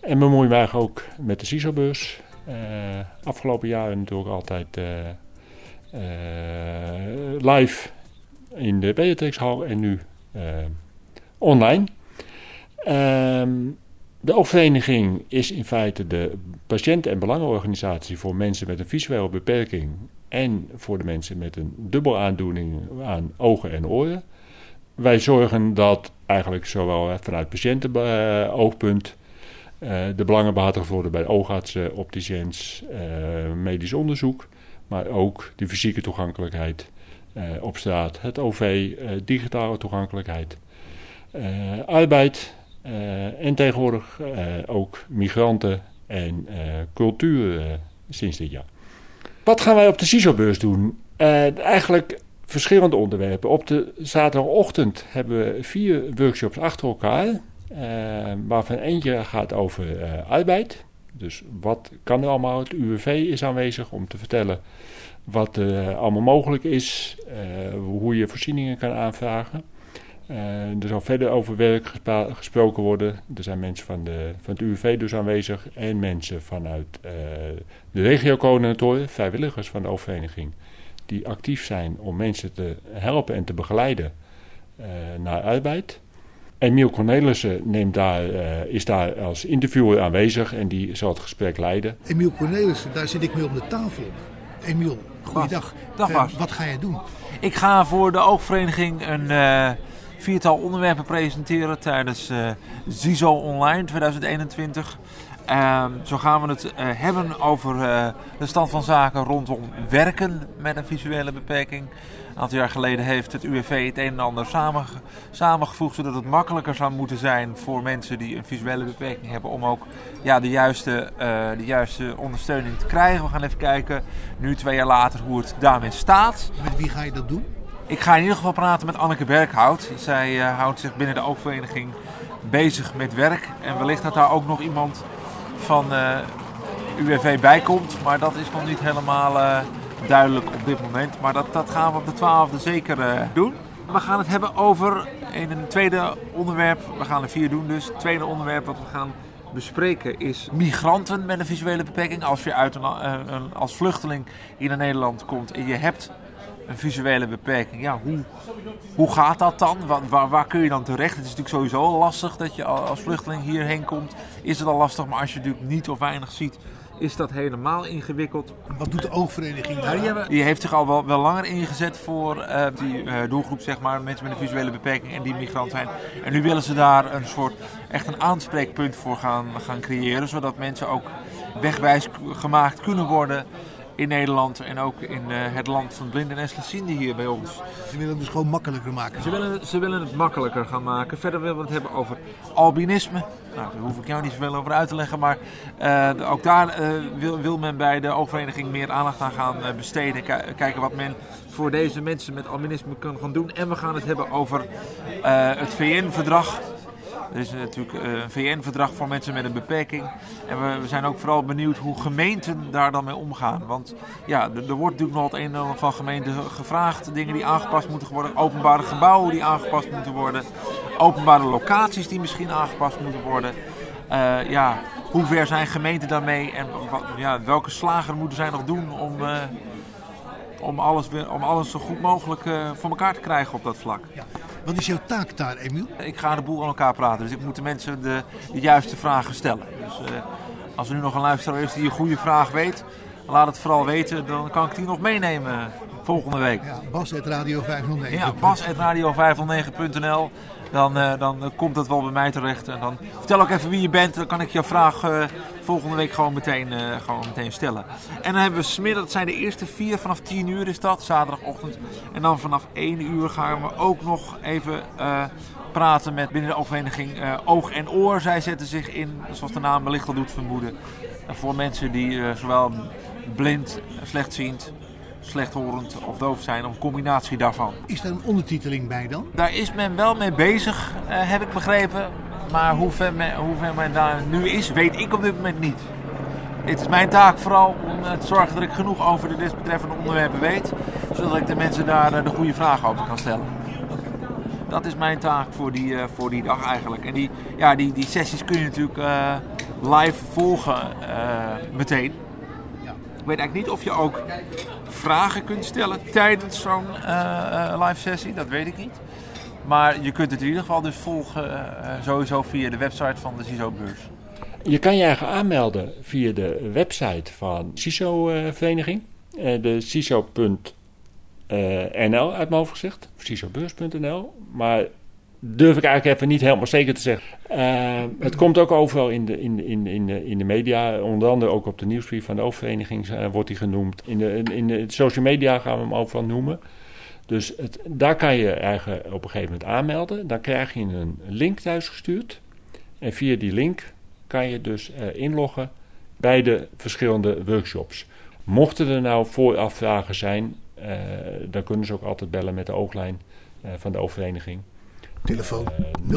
En bemoei eigenlijk ook met de CISO-beurs. Eh, afgelopen jaren natuurlijk altijd eh, eh, live in de Beatrixhal en nu online. Ehm, de oogvereniging is in feite de patiënten- en belangenorganisatie voor mensen met een visuele beperking en voor de mensen met een dubbel aandoening aan ogen en oren. Wij zorgen dat eigenlijk zowel vanuit patiëntenoogpunt eh, de worden bij oogartsen, opticiëns, eh, medisch onderzoek, maar ook de fysieke toegankelijkheid eh, op straat, het OV, digitale toegankelijkheid, arbeid en tegenwoordig ook migranten en cultuur sinds dit jaar. Wat gaan wij op de CISO-beurs doen? Eigenlijk verschillende onderwerpen. Op de zaterdagochtend hebben we vier workshops achter elkaar. Eh, waarvan eentje gaat over eh, arbeid. Dus wat kan er allemaal? Het UWV is aanwezig om te vertellen wat er allemaal mogelijk is. hoe je voorzieningen kan aanvragen. Er zal verder over werk gesproken worden. Er zijn mensen van, de, van het UWV dus aanwezig en mensen vanuit de regiocoördinatoren, vrijwilligers van de oververeniging, die actief zijn om mensen te helpen en te begeleiden naar arbeid. Emiel Cornelissen neemt daar, eh, is daar als interviewer aanwezig en die zal het gesprek leiden. Emiel Cornelissen, daar zit ik mee om de tafel. Emiel, goeiedag. Dag, Eh, Bas. wat ga jij doen? Ik ga voor de oogvereniging een eh, viertal onderwerpen presenteren tijdens uh, ZISO Online 2021. Ehm, zo gaan we het hebben over uh, de stand van zaken rondom werken met een visuele beperking. Een aantal jaar geleden heeft het UWV het een en ander samen, samengevoegd zodat het makkelijker zou moeten zijn voor mensen die een visuele beperking hebben om ook ja, de, juiste, uh, de juiste ondersteuning te krijgen. We gaan even kijken, nu twee jaar later, hoe het daarmee staat. Met wie ga je dat doen? Ik ga in ieder geval praten met Anneke Berghout. Zij uh, houdt zich binnen de oogvereniging bezig met werk. En wellicht dat daar ook nog iemand van uh, UWV bij komt. Maar dat is nog niet helemaal duidelijk op dit moment. Maar dat, dat gaan we op de 12e zeker uh, doen. We gaan het hebben over in een tweede onderwerp. We gaan er vier doen dus. Het tweede onderwerp wat we gaan bespreken is migranten met een visuele beperking. Als je uit een, een, als vluchteling naar Nederland komt en je hebt een visuele beperking. Ja, hoe, hoe gaat dat dan? Waar, waar, kun je dan terecht? Het is natuurlijk sowieso lastig dat je als vluchteling hierheen komt. Is het al lastig, maar als je natuurlijk niet of weinig ziet, is dat helemaal ingewikkeld. Wat doet de oogvereniging daar? Die, hebben, die, heeft zich al wel, wel langer ingezet voor uh, die uh, doelgroep, zeg maar, mensen met een visuele beperking en die migrant zijn. En nu willen ze daar een soort, echt een aanspreekpunt voor gaan, gaan creëren, zodat mensen ook wegwijs gemaakt kunnen worden in Nederland en ook in uh, het land van blinden en slechtzienden hier bij ons. Ze willen het dus gewoon makkelijker maken. Ze willen, ze willen het makkelijker gaan maken. Verder willen we het hebben over albinisme. Nou, daar hoef ik jou niet zoveel over uit te leggen, maar uh, ook daar uh, wil, wil, men bij de oogvereniging meer aandacht aan gaan besteden. kijken wat men voor deze mensen met albinisme kan gaan doen. En we gaan het hebben over het VN-verdrag er is natuurlijk een VN-verdrag voor mensen met een beperking. En we, zijn ook vooral benieuwd hoe gemeenten daar dan mee omgaan. Want ja, er, wordt natuurlijk nog het een en ander van gemeenten gevraagd. Dingen die aangepast moeten worden. Openbare gebouwen die aangepast moeten worden. Openbare locaties die misschien aangepast moeten worden. Uh, ja, hoe ver zijn gemeenten daarmee? En wat, ja, welke slagen moeten zij nog doen om... Om alles, om alles zo goed mogelijk uh, voor elkaar te krijgen op dat vlak. Ja. Wat is jouw taak daar, Emiel? Ik ga de boel aan elkaar praten, dus ik moet de mensen de, de juiste vragen stellen. Dus uh, als er nu nog een luisteraar is die een goede vraag weet, laat het vooral weten. Dan kan ik die nog meenemen volgende week. Ja, bas.radio509. Ja, bas.radio509.nl. Dan, uh, dan komt dat wel bij mij terecht. En dan vertel ook even wie je bent. Dan kan ik jouw vraag uh, volgende week gewoon meteen, gewoon meteen stellen. En dan hebben we smiddag, dat zijn de eerste vier. Vanaf 10 uur is dat, zaterdagochtend. En dan vanaf 1 uur gaan we ook nog even praten met binnen de oververeniging Oog en Oor. Zij zetten zich in, zoals de naam wellicht al doet vermoeden. voor mensen die zowel blind, slechtziend slechthorend of doof zijn, of een combinatie daarvan. Is daar een ondertiteling bij dan? Daar is men wel mee bezig, uh, heb ik begrepen. Maar hoe ver, men, hoe ver men daar nu is, weet ik op dit moment niet. Het is mijn taak vooral om uh, te zorgen dat ik genoeg over de desbetreffende onderwerpen weet, zodat ik de mensen daar uh, de goede vragen over kan stellen. Dat is mijn taak voor die, voor die dag eigenlijk. En die, ja, die, die sessies kun je natuurlijk live volgen meteen. Ik weet eigenlijk niet of je ook vragen kunt stellen tijdens zo'n uh, uh, live sessie. Dat weet ik niet. Maar je kunt het in ieder geval dus volgen uh, sowieso via de website van de CISO-beurs. Je kan je eigen aanmelden via de website van CISO-vereniging. de CISO.nl uit mijn hoofd gezegd. CISObeurs.nl. Maar durf ik eigenlijk even niet helemaal zeker te zeggen. Uh, het komt ook overal in de, in, in, in, in de media. Onder andere ook op de nieuwsbrief van de oververeniging uh, wordt hij genoemd. In de, in de social media gaan we hem overal noemen. Dus het, daar kan je eigenlijk op een gegeven moment aanmelden. Dan krijg je een link thuisgestuurd. En via die link kan je dus uh, inloggen bij de verschillende workshops. Mochten er nou voorafvragen zijn, dan kunnen ze ook altijd bellen met de ooglijn van de oververeniging. Telefoon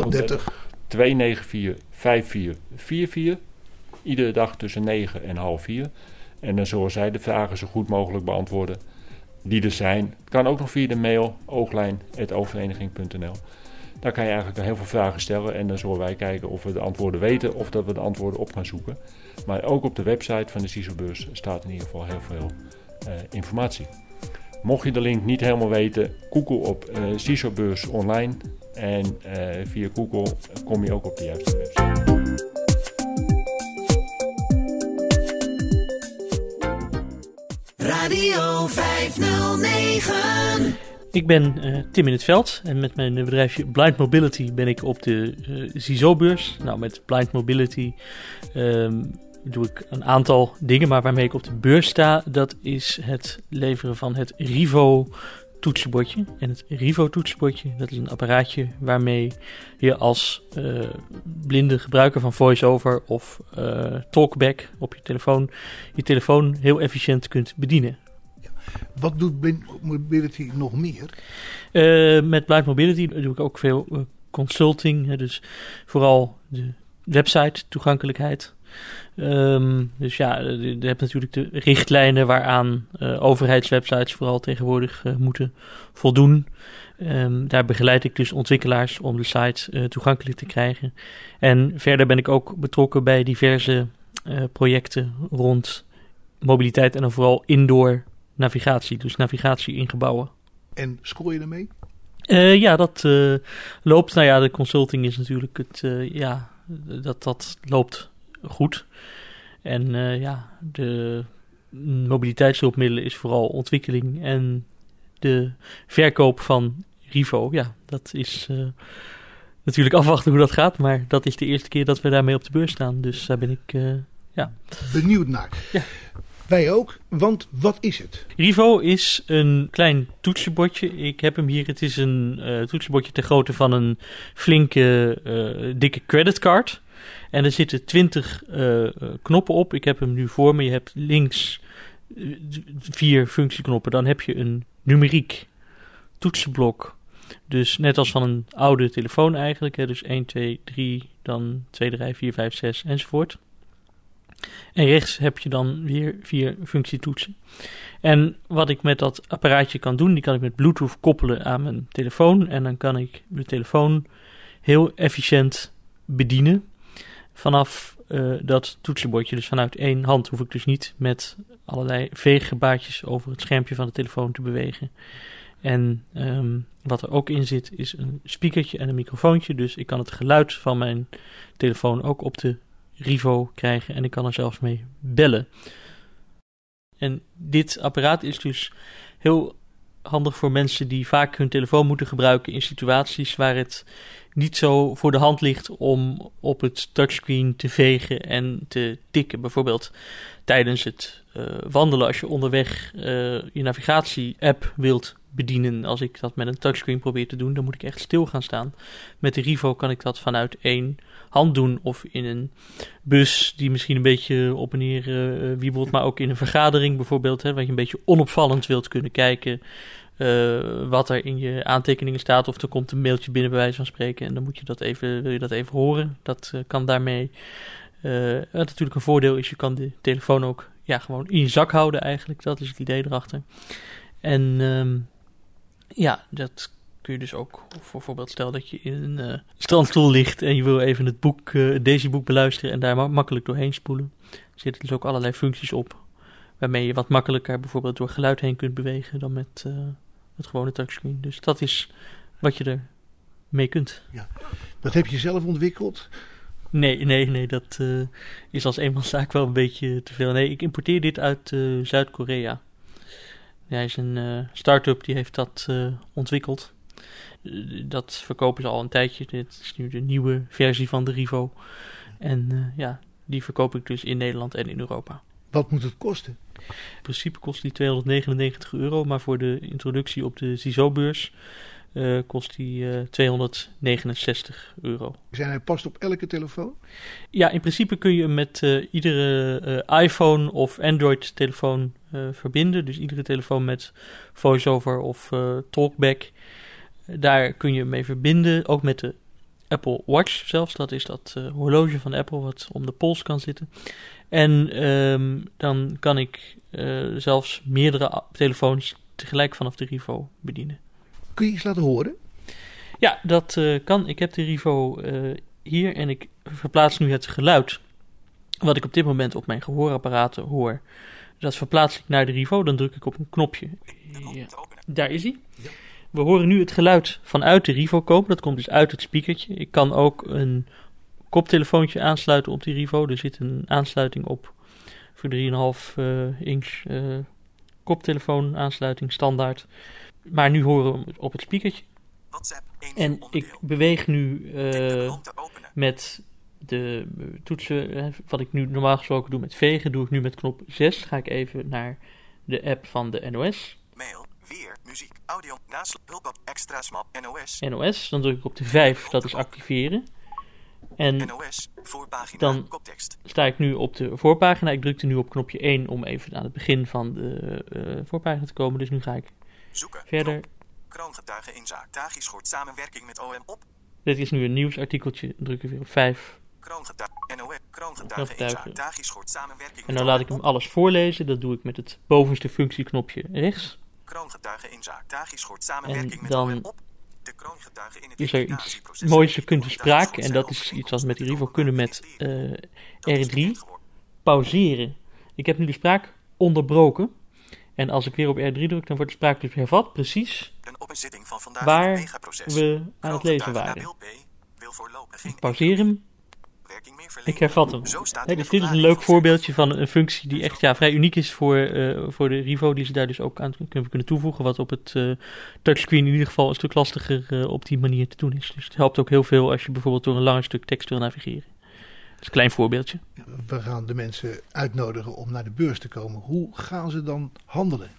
030 294 5444. Iedere dag tussen 9 en half 4. En dan zullen zij de vragen zo goed mogelijk beantwoorden die er zijn. Het kan ook nog via de mail ooglijn.overeniging.nl. Daar kan je eigenlijk heel veel vragen stellen en dan zullen wij kijken of we de antwoorden weten of dat we de antwoorden op gaan zoeken. Maar ook op de website van de CISO-beurs staat in ieder geval heel veel uh, informatie. Mocht je de link niet helemaal weten, google op uh, CISO-beurs online en uh, via Google kom je ook op de juiste website. Radio 509. Ik ben eh, Tim in het veld en met mijn bedrijfje Blind Mobility ben ik op de uh, CISO-beurs. Nou, met Blind Mobility ehm, doe ik een aantal dingen, maar waarmee ik op de beurs sta, dat is het leveren van het Rivo toetsenbordje. En het Rivo toetsenbordje, dat is een apparaatje waarmee je als uh, blinde gebruiker van VoiceOver of uh, Talkback op je telefoon je telefoon heel efficiënt kunt bedienen. Wat doet Blind Mobility nog meer? Uh, met Blind Mobility doe ik ook veel consulting. Dus vooral de website toegankelijkheid. Um, dus ja, je hebt natuurlijk de richtlijnen waaraan uh, overheidswebsites vooral tegenwoordig uh, moeten voldoen. Um, daar begeleid ik dus ontwikkelaars om de site uh, toegankelijk te krijgen. En verder ben ik ook betrokken bij diverse projecten rond mobiliteit en dan vooral indoor navigatie, dus navigatie in gebouwen. En scoor je ermee? ja, dat loopt. Nou ja, de consulting is natuurlijk het, ja, dat, dat loopt goed. En uh, ja, de mobiliteitshulpmiddelen is vooral ontwikkeling en de verkoop van Rivo. Ja, dat is uh, natuurlijk afwachten hoe dat gaat, maar dat is de eerste keer dat we daarmee op de beurs staan. Dus daar ben ik uh, ja. benieuwd naar. Ja. Wij ook, want wat is het? Rivo is een klein toetsenbordje. Ik heb hem hier. Het is een uh, toetsenbordje ter grootte van een flinke, uh, dikke creditcard. En er zitten 20 uh, knoppen op. Ik heb hem nu voor me. Je hebt links vier functieknoppen. Dan heb je een numeriek toetsenblok. Dus net als van een oude telefoon eigenlijk. Hè. Dus 1, 2, 3, dan 2, 3, 4, 5, 6 enzovoort. En rechts heb je dan weer vier functietoetsen. En wat ik met dat apparaatje kan doen, die kan ik met Bluetooth koppelen aan mijn telefoon. En dan kan ik de telefoon heel efficiënt bedienen vanaf uh, dat toetsenbordje. Dus vanuit één hand hoef ik dus niet met allerlei veeggebaartjes over het schermpje van de telefoon te bewegen. En um, wat er ook in zit is een speakertje en een microfoontje. Dus ik kan het geluid van mijn telefoon ook op de Rivo krijgen en ik kan er zelfs mee bellen. En dit apparaat is dus heel handig voor mensen die vaak hun telefoon moeten gebruiken in situaties waar het niet zo voor de hand ligt om op het touchscreen te vegen en te tikken. Bijvoorbeeld tijdens het uh, wandelen als je onderweg uh, je navigatie-app wilt bedienen. Als ik dat met een touchscreen probeer te doen, dan moet ik echt stil gaan staan. Met de Rivo kan ik dat vanuit één hand doen of in een bus die misschien een beetje op en neer uh, wiebelt, maar ook in een vergadering bijvoorbeeld, hè, waar je een beetje onopvallend wilt kunnen kijken. Uh, wat er in je aantekeningen staat. Of er komt een mailtje binnen bij wijze van spreken. En dan moet je dat even, wil je dat even horen. Dat uh, kan daarmee. Wat natuurlijk een voordeel is, je kan de telefoon ook ja, gewoon in je zak houden eigenlijk. Dat is het idee erachter. En um, ja, dat kun je dus ook, bijvoorbeeld stel dat je in een strandstoel ligt en je wil even het boek, uh, deze boek beluisteren en daar ma makkelijk doorheen spoelen. Er zitten dus ook allerlei functies op waarmee je wat makkelijker bijvoorbeeld door geluid heen kunt bewegen dan met het gewone touchscreen. Dus dat is wat je er mee kunt. Ja. Dat heb je zelf ontwikkeld? Nee, nee, nee, dat uh, is als eenmanszaak wel een beetje te veel. Nee, ik importeer dit uit uh, Zuid-Korea. Hij is een uh, start-up die heeft dat ontwikkeld. dat verkopen ze al een tijdje. Dit is nu de nieuwe versie van de Rivo. En ja, die verkoop ik dus in Nederland en in Europa. Wat moet het kosten? In principe kost die 299 euro, maar voor de introductie op de CISO-beurs uh, kost die uh, 269 euro. Zijn hij past op elke telefoon? Ja, in principe kun je hem met uh, iedere eh, iPhone of Android-telefoon verbinden. Dus iedere telefoon met VoiceOver of Talkback. Daar kun je mee verbinden, ook met de Apple Watch zelfs. Dat is dat horloge van Apple wat om de pols kan zitten. En um, dan kan ik uh, zelfs meerdere telefoons tegelijk vanaf de Rivo bedienen. Kun je iets laten horen? Ja, dat uh, kan. Ik heb de Rivo uh, hier en ik verplaats nu het geluid wat ik op dit moment op mijn gehoorapparaten hoor. Dat verplaats ik naar de Rivo, dan druk ik op een knopje. Ja. Daar is hij. Ja. We horen nu het geluid vanuit de Rivo komen. Dat komt dus uit het speakertje. Ik kan ook een koptelefoontje aansluiten op die Rivo. Er zit een aansluiting op voor 3,5 uh, inch uh, koptelefoon aansluiting standaard. maar nu horen we op het speakertje. En ik beweeg nu eh, met de eh, toetsen, eh, wat ik nu normaal gesproken doe met vegen, doe ik nu met knop 6. Ga ik even naar de app van de NOS. Mail, weer, muziek, audio, nasl, hulp, extra smap, NOS. NOS, dan druk ik op de 5, dat is activeren. En dan koptekst. sta ik nu op de voorpagina. Ik drukte nu op knopje 1 om even aan het begin van de eh, voorpagina te komen. Dus nu ga ik Zoeken. verder. Kroongetuige in zaak Taghi schort samenwerking met OM op. Dit is nu een nieuwsartikeltje. Druk ik weer op 5. Kroongetuige, NOS, kroongetuige in Kroongetuige. zaak Taghi schort samenwerking En dan laat ik hem alles voorlezen. Dat doe ik met het bovenste functieknopje rechts. Kroongetuige in zaak Taghi schort samenwerking En met dan OM op. De kroongetuige in het is er iets moois gekund te sprake. En dat is iets wat we met Rivo kunnen met eh, R3. Pauzeren. Ik heb nu de spraak onderbroken. En als ik weer op R3 druk, dan wordt de spraak dus hervat. Precies waar we aan het lezen waren. Ik pauzeer hem. Werking meer verlenen. Ik hervat hem. Zo staat in dus dit is een leuk voorbeeldje van een functie die echt ja, vrij uniek is voor, eh, voor de Rivo. Die ze daar dus ook aan kunnen, kunnen toevoegen. Wat op het eh, touchscreen in ieder geval een stuk lastiger eh, op die manier te doen is. Dus het helpt ook heel veel als je bijvoorbeeld door een langer stuk tekst wil navigeren. Dat is een klein voorbeeldje. We gaan de mensen uitnodigen om naar de beurs te komen. Hoe gaan ze dan handelen?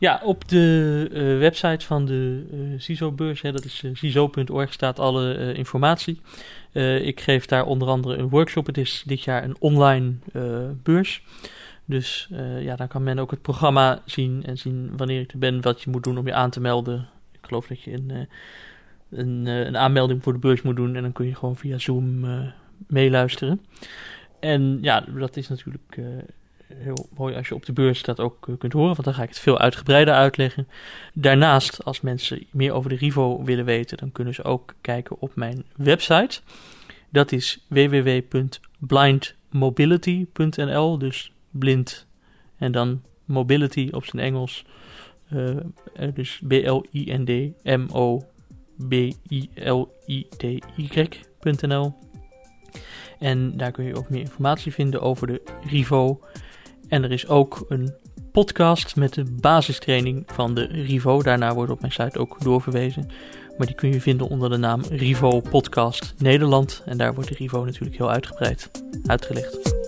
Ja, op de eh, website van de eh CISO-beurs, dat is eh, ciso.org, staat alle informatie. Ik geef daar onder andere een workshop. Het is dit jaar een online beurs. Dus ja, dan kan men ook het programma zien en zien wanneer ik er ben, wat je moet doen om je aan te melden. Ik geloof dat je een, een, aanmelding voor de beurs moet doen en dan kun je gewoon via Zoom meeluisteren. En ja, dat is natuurlijk heel mooi als je op de beurs dat ook eh, kunt horen, want dan ga ik het veel uitgebreider uitleggen. Daarnaast, als mensen meer over de Rivo willen weten, dan kunnen ze ook kijken op mijn website. Dat is www.blindmobility.nl, dus blind en dan mobility op zijn Engels. Eh, eh, dus B-L-I-N-D-M-O-B-I-L-I-T-Y.nl. En daar kun je ook meer informatie vinden over de Rivo. En er is ook een podcast met de basistraining van de Rivo. Daarna wordt op mijn site ook doorverwezen. Maar die kun je vinden onder de naam Rivo Podcast Nederland. En daar wordt de Rivo natuurlijk heel uitgebreid uitgelegd.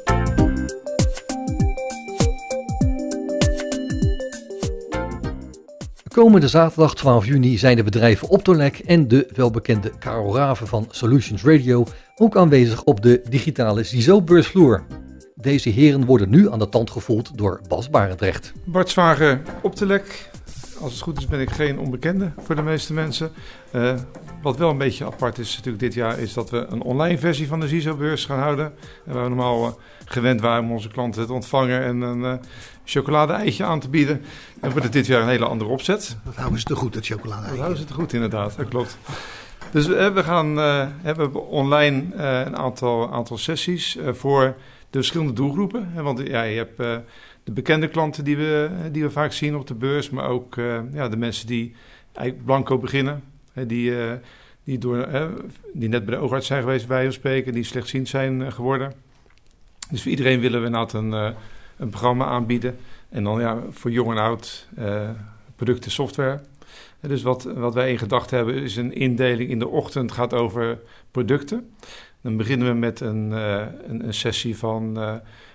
Komende zaterdag 12 juni zijn de bedrijven Optolek en de welbekende Karel Raven van Solutions Radio ook aanwezig op de digitale CISO-beursvloer. Deze heren worden nu aan de tand gevoeld door Bas Barendrecht. Bart Zwager op de lek. Als het goed is ben ik geen onbekende voor de meeste mensen. Uh, wat wel een beetje apart is natuurlijk dit jaar is dat we een online versie van de CISO-beurs gaan houden. En waar we normaal uh, gewend waren om onze klanten te ontvangen en een uh, chocolade-eitje aan te bieden. En wordt het dit jaar een hele andere opzet. Dat houden ze te goed, dat chocolade-eitje. Dat houden ze te goed inderdaad, dat klopt. Dus we gaan we hebben online een aantal, aantal sessies voor de verschillende doelgroepen. Want ja, je hebt de bekende klanten die we, die we vaak zien op de beurs, maar ook uh, ja, de mensen die eigenlijk blanco beginnen, die, die, door, die net bij de oogarts zijn geweest, bij ons spreken, die slechtziend zijn geworden. Dus voor iedereen willen we inderdaad een, een programma aanbieden. En dan ja, voor jong en oud producten, software. Dus wat, wat wij in gedachten hebben is een indeling in de ochtend gaat over producten. Dan beginnen we met een, een, een sessie van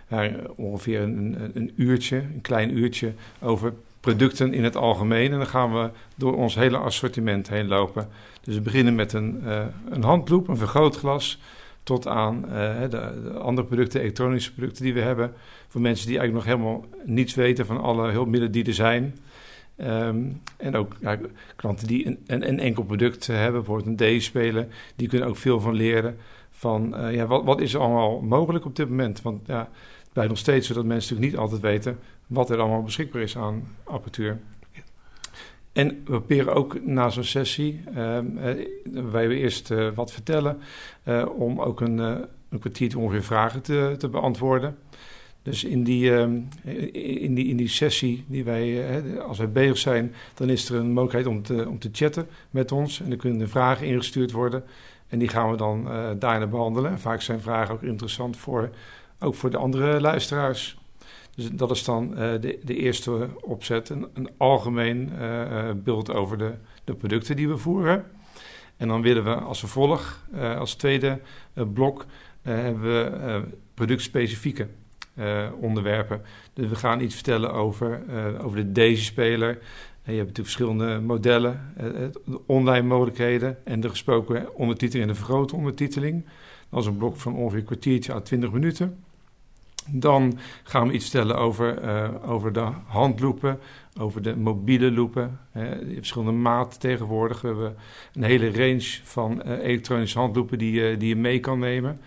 ja, ongeveer een, een, uurtje, een klein uurtje, over producten in het algemeen. En dan gaan we door ons hele assortiment heen lopen. Dus we beginnen met een, uh, een handloop, een vergrootglas, tot aan de, de, andere producten, elektronische producten die we hebben. Voor mensen die eigenlijk nog helemaal niets weten van alle hulpmiddelen die er zijn. Um, en ook klanten die een, een, een, enkel product hebben, bijvoorbeeld een D-speler, die kunnen ook veel van leren. Van uh, ja, wat, wat is er allemaal mogelijk op dit moment? Want ja, het blijft nog steeds zo dat mensen natuurlijk niet altijd weten wat er allemaal beschikbaar is aan apparatuur. En we proberen ook na zo'n sessie, uh, waarbij we eerst uh, wat vertellen, om ook een, een kwartiertje ongeveer vragen te, te beantwoorden. Dus in die, in, die, in die sessie, die wij, als wij bezig zijn, dan is er een mogelijkheid om te, om te chatten met ons. En dan kunnen vragen ingestuurd worden. En die gaan we dan daarna behandelen. En vaak zijn vragen ook interessant voor, ook voor de andere luisteraars. Dus dat is dan de, de eerste opzet, een, een algemeen beeld over de, de producten die we voeren. En dan willen we als vervolg, als tweede blok, hebben we productspecifieke onderwerpen. Dus we gaan iets vertellen over, over de Je hebt natuurlijk verschillende modellen, eh, de online mogelijkheden en de gesproken ondertiteling en de vergrote ondertiteling. Dat is een blok van ongeveer een kwartiertje à 20 minuten. Dan gaan we iets vertellen over, uh, over de handloepen, over de mobiele loepen. Uh, verschillende maat tegenwoordig. We hebben een hele range van uh, elektronische handloepen die, die je mee kan nemen.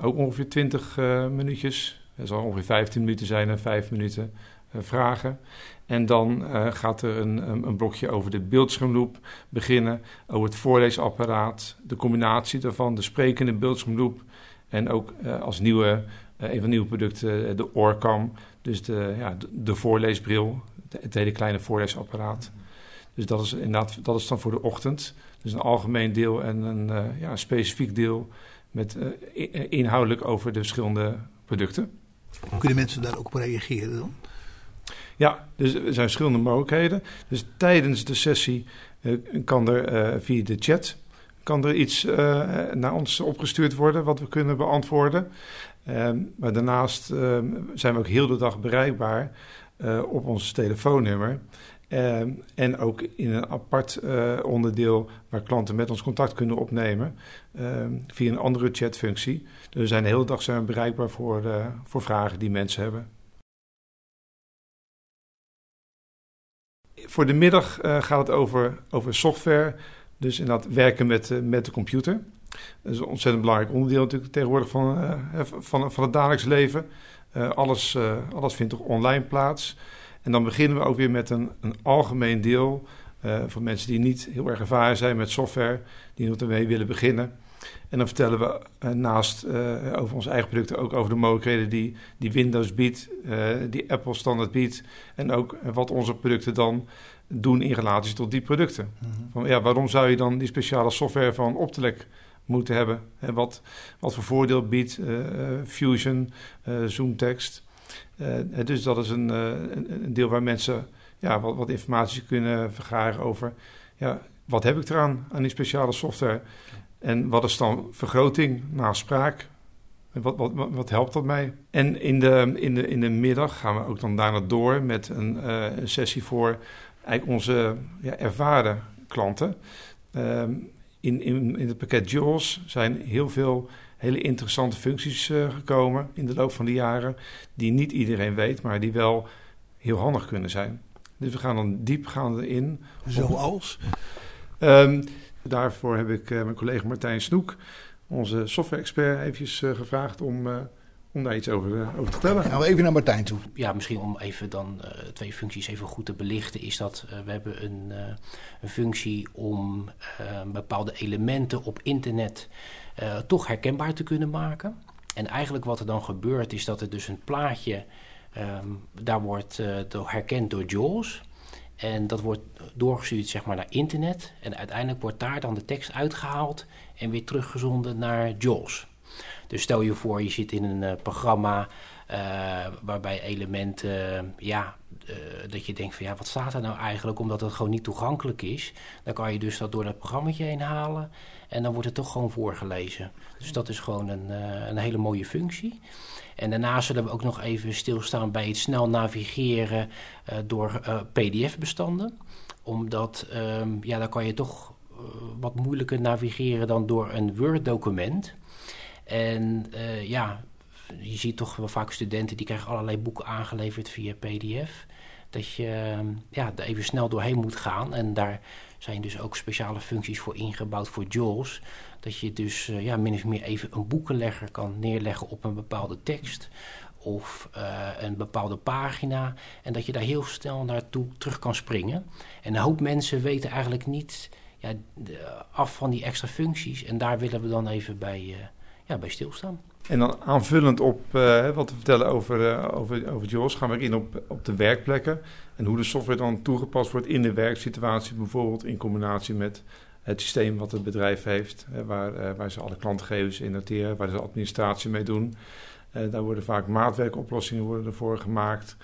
Ook ongeveer 20 minuutjes. Dat zal ongeveer 15 minuten zijn en 5 minuten vragen. En dan uh, gaat er een, een, blokje over de beeldschermloop beginnen, over het voorleesapparaat, de combinatie daarvan, de sprekende beeldschermloop en ook uh, als nieuwe, uh, een van de nieuwe producten de oorkam, dus de, ja, de voorleesbril, het hele kleine voorleesapparaat. Dus dat is inderdaad, dat is dan voor de ochtend. Dus een algemeen deel en een, ja, een specifiek deel met inhoudelijk over de verschillende producten. Kunnen mensen daar ook op reageren dan? Ja, dus er zijn verschillende mogelijkheden. Dus tijdens de sessie uh, kan er uh, via de chat kan er iets uh, naar ons opgestuurd worden wat we kunnen beantwoorden. Ehm, maar daarnaast ehm, zijn we ook heel de dag bereikbaar op ons telefoonnummer. Ehm, en ook in een apart onderdeel waar klanten met ons contact kunnen opnemen via een andere chatfunctie. Dus we zijn de hele dag zijn bereikbaar voor, voor vragen die mensen hebben. Voor de middag uh, gaat het over, over software. Dus inderdaad werken met, uh, met de computer. Dat is een ontzettend belangrijk onderdeel natuurlijk tegenwoordig van, uh, van, van het dagelijks leven. alles, alles vindt toch online plaats. En dan beginnen we ook weer met een, een algemeen deel voor mensen die niet heel erg ervaren zijn met software, die nog ermee willen beginnen. En dan vertellen we uh, naast uh, over onze eigen producten ook over de mogelijkheden die, die Windows biedt, uh, die Apple standaard biedt. En ook wat onze producten dan doen in relatie tot die producten. Mm -hmm. van, ja, waarom zou je dan die speciale software van Optelec moeten hebben? En wat, wat voor voordeel biedt Fusion, Zoomtext? dus dat is een, een, deel waar mensen ja, wat, wat informatie kunnen vergaren over... Ja, wat heb ik eraan aan die speciale software? En wat is dan vergroting na spraak? Wat, wat, wat, helpt dat mij? En in de, in, de, in de middag gaan we ook dan daarna door met een, uh, een sessie voor eigenlijk onze ja, ervaren klanten. Um, in, in, in het pakket JAWS zijn heel veel hele interessante functies uh, gekomen in de loop van de jaren, die niet iedereen weet, maar die wel heel handig kunnen zijn. Dus we gaan dan diepgaande in. Zoals? Um, Daarvoor heb ik uh, mijn collega Martijn Snoek, onze software-expert, eventjes uh, gevraagd om, uh, om daar iets over, over te vertellen. Gaan we even naar Martijn toe. Ja, misschien om even dan twee functies even goed te belichten, is dat we hebben een, een functie om bepaalde elementen op internet toch herkenbaar te kunnen maken. En eigenlijk wat er dan gebeurt is dat er dus een plaatje, um, daar wordt door herkend door JAWS. En dat wordt doorgestuurd zeg maar, naar internet. En uiteindelijk wordt daar dan de tekst uitgehaald en weer teruggezonden naar JAWS. Dus stel je voor, je zit in een uh, programma uh, waarbij elementen, ja, uh, dat je denkt van ja, wat staat er nou eigenlijk? Omdat het gewoon niet toegankelijk is. Dan kan je dus dat door dat programma heen halen en dan wordt het toch gewoon voorgelezen. Dus dat is gewoon een, een hele mooie functie. En daarna zullen we ook nog even stilstaan bij het snel navigeren uh, door uh, PDF-bestanden. Omdat, um, ja, dan kan je toch uh, wat moeilijker navigeren dan door een Word-document. En ja, je ziet toch wel vaak studenten die krijgen allerlei boeken aangeleverd via PDF. Dat je ehm, ja, er even snel doorheen moet gaan. En daar zijn dus ook speciale functies voor ingebouwd voor JAWS. Dat je dus uh, ja, min of meer even een boekenlegger kan neerleggen op een bepaalde tekst of uh, een bepaalde pagina. En dat je daar heel snel naartoe terug kan springen. En een hoop mensen weten eigenlijk niet ja, af van die extra functies. En daar willen we dan even bij, uh, ja, bij stilstaan. En dan aanvullend op uh, wat we vertellen over, uh, over, over JAWS, gaan we in op, op de werkplekken. En hoe de software dan toegepast wordt in de werksituatie, bijvoorbeeld in combinatie met het systeem wat het bedrijf heeft, waar, uh, waar ze alle klantgegevens in noteren, waar ze administratie mee doen. Eh, daar worden vaak maatwerkoplossingen worden ervoor gemaakt.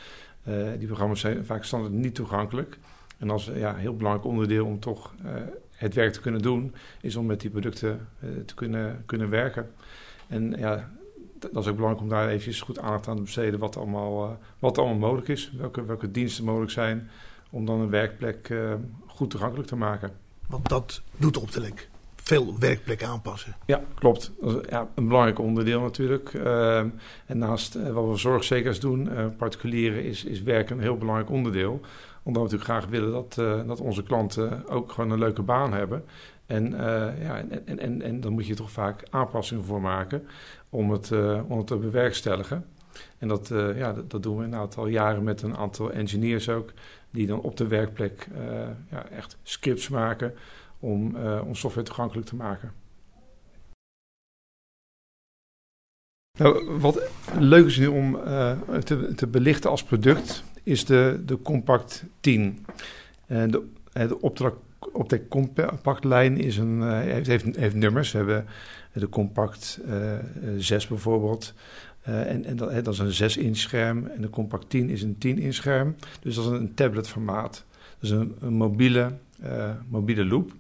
Eh, die programma's zijn vaak standaard niet toegankelijk. En als ja, heel belangrijk onderdeel om toch eh, het werk te kunnen doen, is om met die producten eh, te kunnen, kunnen werken. En ja, dat is ook belangrijk om daar eventjes goed aandacht aan te besteden wat allemaal, uh, wat allemaal mogelijk is. Welke, welke diensten mogelijk zijn om dan een werkplek uh, goed toegankelijk te maken. Want dat doet Optelec. Veel werkplekken aanpassen. Ja, klopt. Dat is ja, een belangrijk onderdeel natuurlijk. Uh, en naast wat we zorgzekers doen, particulieren, is, is werk een heel belangrijk onderdeel omdat we natuurlijk graag willen dat, dat onze klanten ook gewoon een leuke baan hebben. En, uh, ja, en, en, en, dan moet je toch vaak aanpassingen voor maken om het, uh, om het te bewerkstelligen. En dat, ja, dat, dat, doen we een aantal jaren met een aantal engineers ook, die dan op de werkplek ja, echt scripts maken om, om software toegankelijk te maken. Nou, wat leuk is nu om te, te belichten als product, is de, de Compact 10. En de, de opdracht op de compactlijn is een, uh, heeft, heeft, heeft, nummers. We hebben de Compact uh, 6 bijvoorbeeld. Uh, en en dat, dat, is een 6-inch scherm. En de Compact 10 is een 10-inch scherm. Dus dat is een tabletformaat. Dus een, een mobiele, uh, mobiele loop.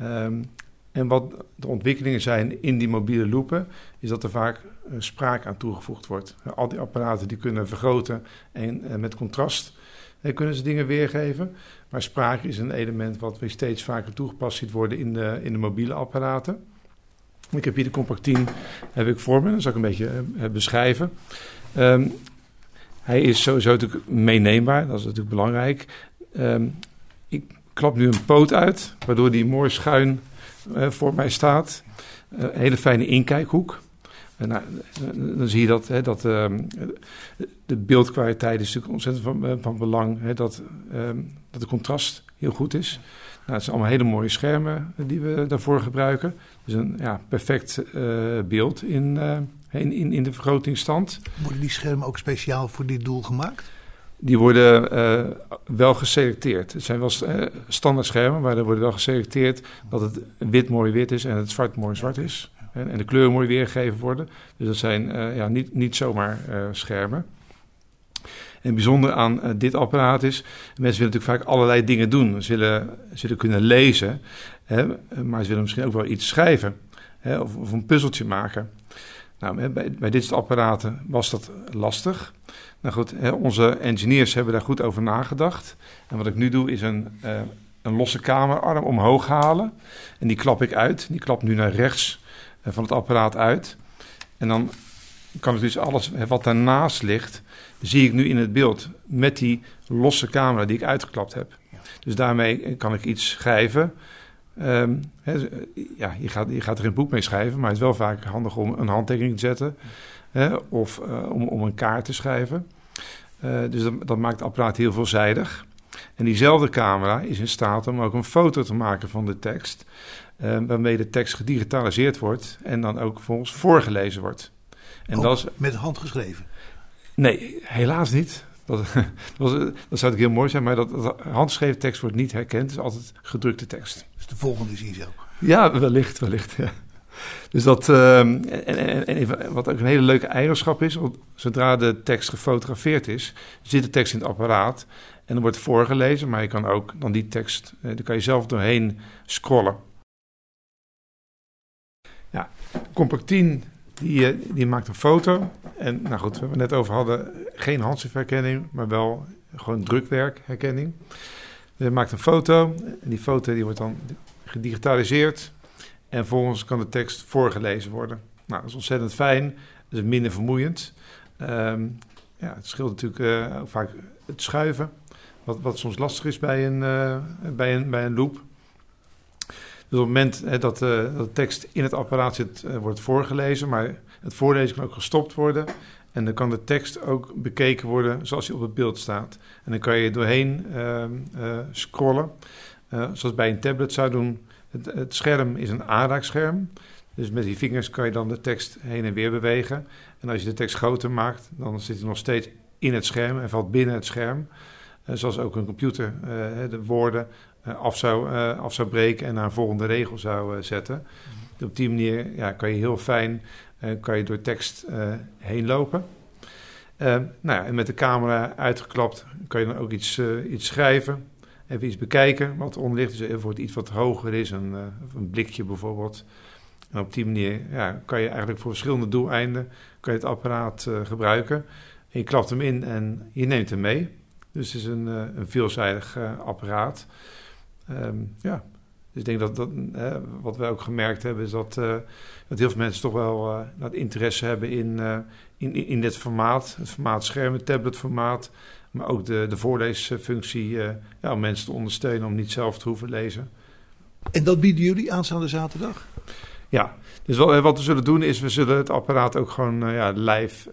Um, en wat de ontwikkelingen zijn in die mobiele loopen, is dat er vaak spraak aan toegevoegd wordt. Al die apparaten die kunnen vergroten en uh, met contrast uh, kunnen ze dingen weergeven. Maar spraak is een element wat we steeds vaker toegepast ziet worden in de, in de mobiele apparaten. Ik heb hier de Compact 10 heb ik voor me, dat zal ik een beetje uh, beschrijven. Um, hij is sowieso natuurlijk meeneembaar, dat is natuurlijk belangrijk. Um, ik klap nu een poot uit, waardoor die mooi schuin voor mij staat. Een hele fijne inkijkhoek. Nou, dan zie je dat, hè, dat um, de beeldkwaliteit is natuurlijk ontzettend van, van belang. Hè, dat, um, dat de contrast heel goed is. Nou, het zijn allemaal hele mooie schermen die we daarvoor gebruiken. Dus een ja, perfect uh, beeld in, uh, in, in, in de vergrotingsstand. Worden die schermen ook speciaal voor dit doel gemaakt? Die worden uh, wel geselecteerd. Het zijn wel standaard schermen, maar er worden wel geselecteerd dat het wit mooi wit is en het zwart mooi zwart is. En, de kleuren mooi weergegeven worden. Dus dat zijn uh, ja, niet, niet zomaar uh, schermen. En het bijzondere aan uh, dit apparaat is, mensen willen natuurlijk vaak allerlei dingen doen. Ze willen, ze willen kunnen lezen, hè, maar ze willen misschien ook wel iets schrijven hè, of, of, een puzzeltje maken. Nou, bij, bij dit soort apparaten was dat lastig. Nou goed, hè, onze engineers hebben daar goed over nagedacht. En wat ik nu doe is een, een losse kamerarm omhoog halen. En die klap ik uit. Die klap nu naar rechts van het apparaat uit. En dan kan ik dus alles wat daarnaast ligt, zie ik nu in het beeld met die losse camera die ik uitgeklapt heb. Dus daarmee kan ik iets schrijven. Um, he, ja, je gaat, je gaat er een boek mee schrijven, maar het is wel vaak handig om een handtekening te zetten he, of uh, om, om een kaart te schrijven. Uh, dus dat, dat, maakt het apparaat heel veelzijdig. En diezelfde camera is in staat om ook een foto te maken van de tekst. Uh, waarmee de tekst gedigitaliseerd wordt en dan ook volgens voorgelezen wordt. En ook dat is, met hand geschreven? Nee, helaas niet. Dat, dat, dat zou heel mooi zijn, maar dat, dat handgeschreven tekst wordt niet herkend. Het is altijd gedrukte tekst. Dus de volgende is ISO? Ja, wellicht, wellicht. Ja. Dus dat, uh, en, en, en, wat ook een hele leuke eigenschap is, zodra de tekst gefotografeerd is, zit de tekst in het apparaat en dan wordt voorgelezen, maar je kan ook dan die tekst, daar kan je zelf doorheen scrollen. Ja, Compact 10 die, die maakt een foto. En nou goed, we hebben het net over hadden, geen handschriftherkenning, maar wel gewoon drukwerkherkenning. Hij maakt een foto en die foto die wordt dan gedigitaliseerd. En volgens kan de tekst voorgelezen worden. Nou, dat is ontzettend fijn. Dat is minder vermoeiend. Um, ja, het scheelt natuurlijk uh, vaak het schuiven. Wat, wat soms lastig is bij een, uh, bij een, bij een loop. Dus op het moment hè, dat, uh, dat, de tekst in het apparaat zit, uh, wordt voorgelezen, maar het voorlezen kan ook gestopt worden. En dan kan de tekst ook bekeken worden zoals die op het beeld staat. En dan kan je doorheen uh, scrollen, zoals bij een tablet zou doen. Het, scherm is een aanraakscherm. Dus met die vingers kan je dan de tekst heen en weer bewegen. En als je de tekst groter maakt, dan zit hij nog steeds in het scherm en valt binnen het scherm. zoals ook een computer de woorden af, zou, uh, af zou breken en naar een volgende regel zou uh, zetten. Op die manier ja, kan je heel fijn eh, kan je door tekst eh, heen lopen. Eh, nou ja, en met de camera uitgeklapt kan je dan ook iets, eh, iets schrijven. Even iets bekijken wat eronder ligt. Dus bijvoorbeeld iets wat hoger is, een, eh, een blikje bijvoorbeeld. En op die manier ja, kan je eigenlijk voor verschillende doeleinden kan je het apparaat eh, gebruiken. En je klapt hem in en je neemt hem mee. Dus het is een, eh, een veelzijdig eh, apparaat. Ehm, ja, dus ik denk dat, dat eh, wat wij ook gemerkt hebben, is dat, eh, dat heel veel mensen toch wel eh, dat interesse hebben in, eh, in, in, dit formaat. Het formaat scherm, het tabletformaat. Maar ook de, de voorleesfunctie ja, om mensen te ondersteunen om niet zelf te hoeven lezen. En dat bieden jullie aanstaande zaterdag? Ja, dus wat, wat we zullen doen is, we zullen het apparaat ook gewoon ja, live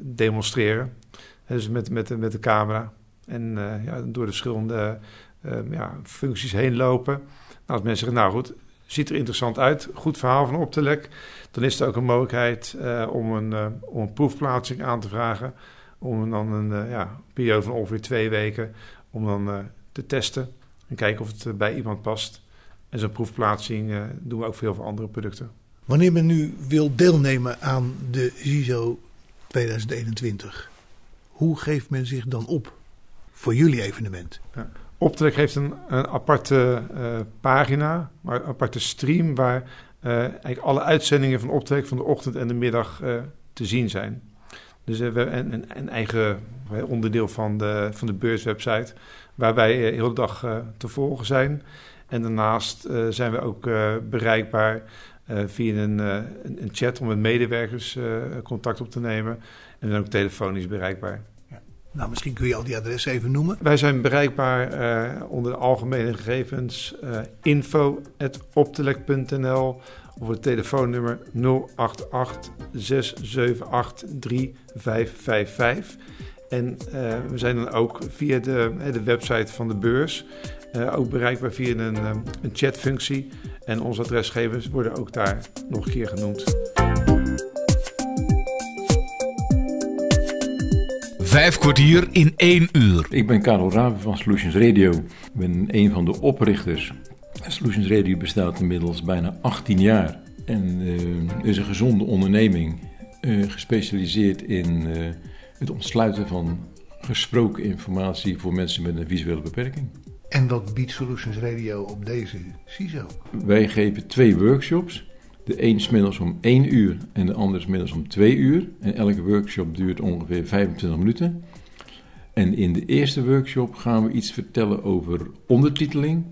demonstreren. Dus met, met, de- met de camera. En ja, door de verschillende eh, ja, functies heen lopen. Nou, als mensen zeggen, nou goed, ziet er interessant uit, goed verhaal van Optelec. Dan is er ook een mogelijkheid eh, om, een, eh, om een proefplaatsing aan te vragen. Om dan een eh, ja, periode van ongeveer twee weken om dan te testen. En kijken of het bij iemand past. En zo'n proefplaatsing doen we ook voor veel andere producten. Wanneer men nu wil deelnemen aan de CISO 2021, hoe geeft men zich dan op voor jullie evenement? Ja. Optrek heeft een, een aparte eh, pagina, maar een aparte stream waar eh, eigenlijk alle uitzendingen van Optrek van de ochtend en de middag eh, te zien zijn. Dus we hebben een, een, eigen onderdeel van de, van de beurswebsite waar wij heel de dag te volgen zijn. En daarnaast zijn we ook bereikbaar via een, een, chat om met medewerkers contact op te nemen. En ook telefonisch bereikbaar. Nou, misschien kun je al die adressen even noemen. Wij zijn bereikbaar eh, onder de algemene gegevens uh, info.optelec.nl of het telefoonnummer 088 678 3555. En uh, we zijn dan ook via de, de website van de beurs ook bereikbaar via een, een chatfunctie. En onze adresgevers worden ook daar nog een keer genoemd. Vijf kwartier in één uur. Ik ben Karel Raven van Solutions Radio. Ik ben een van de oprichters. Solutions Radio bestaat inmiddels bijna 18 jaar. En uh, is een gezonde onderneming. Uh, gespecialiseerd in uh, het ontsluiten van gesproken informatie voor mensen met een visuele beperking. En wat biedt Solutions Radio op deze CISO? Wij geven twee workshops. De een smiddags om 1 uur en de andere smiddags om 2 uur. En elke workshop duurt ongeveer 25 minuten. En in de eerste workshop gaan we iets vertellen over ondertiteling.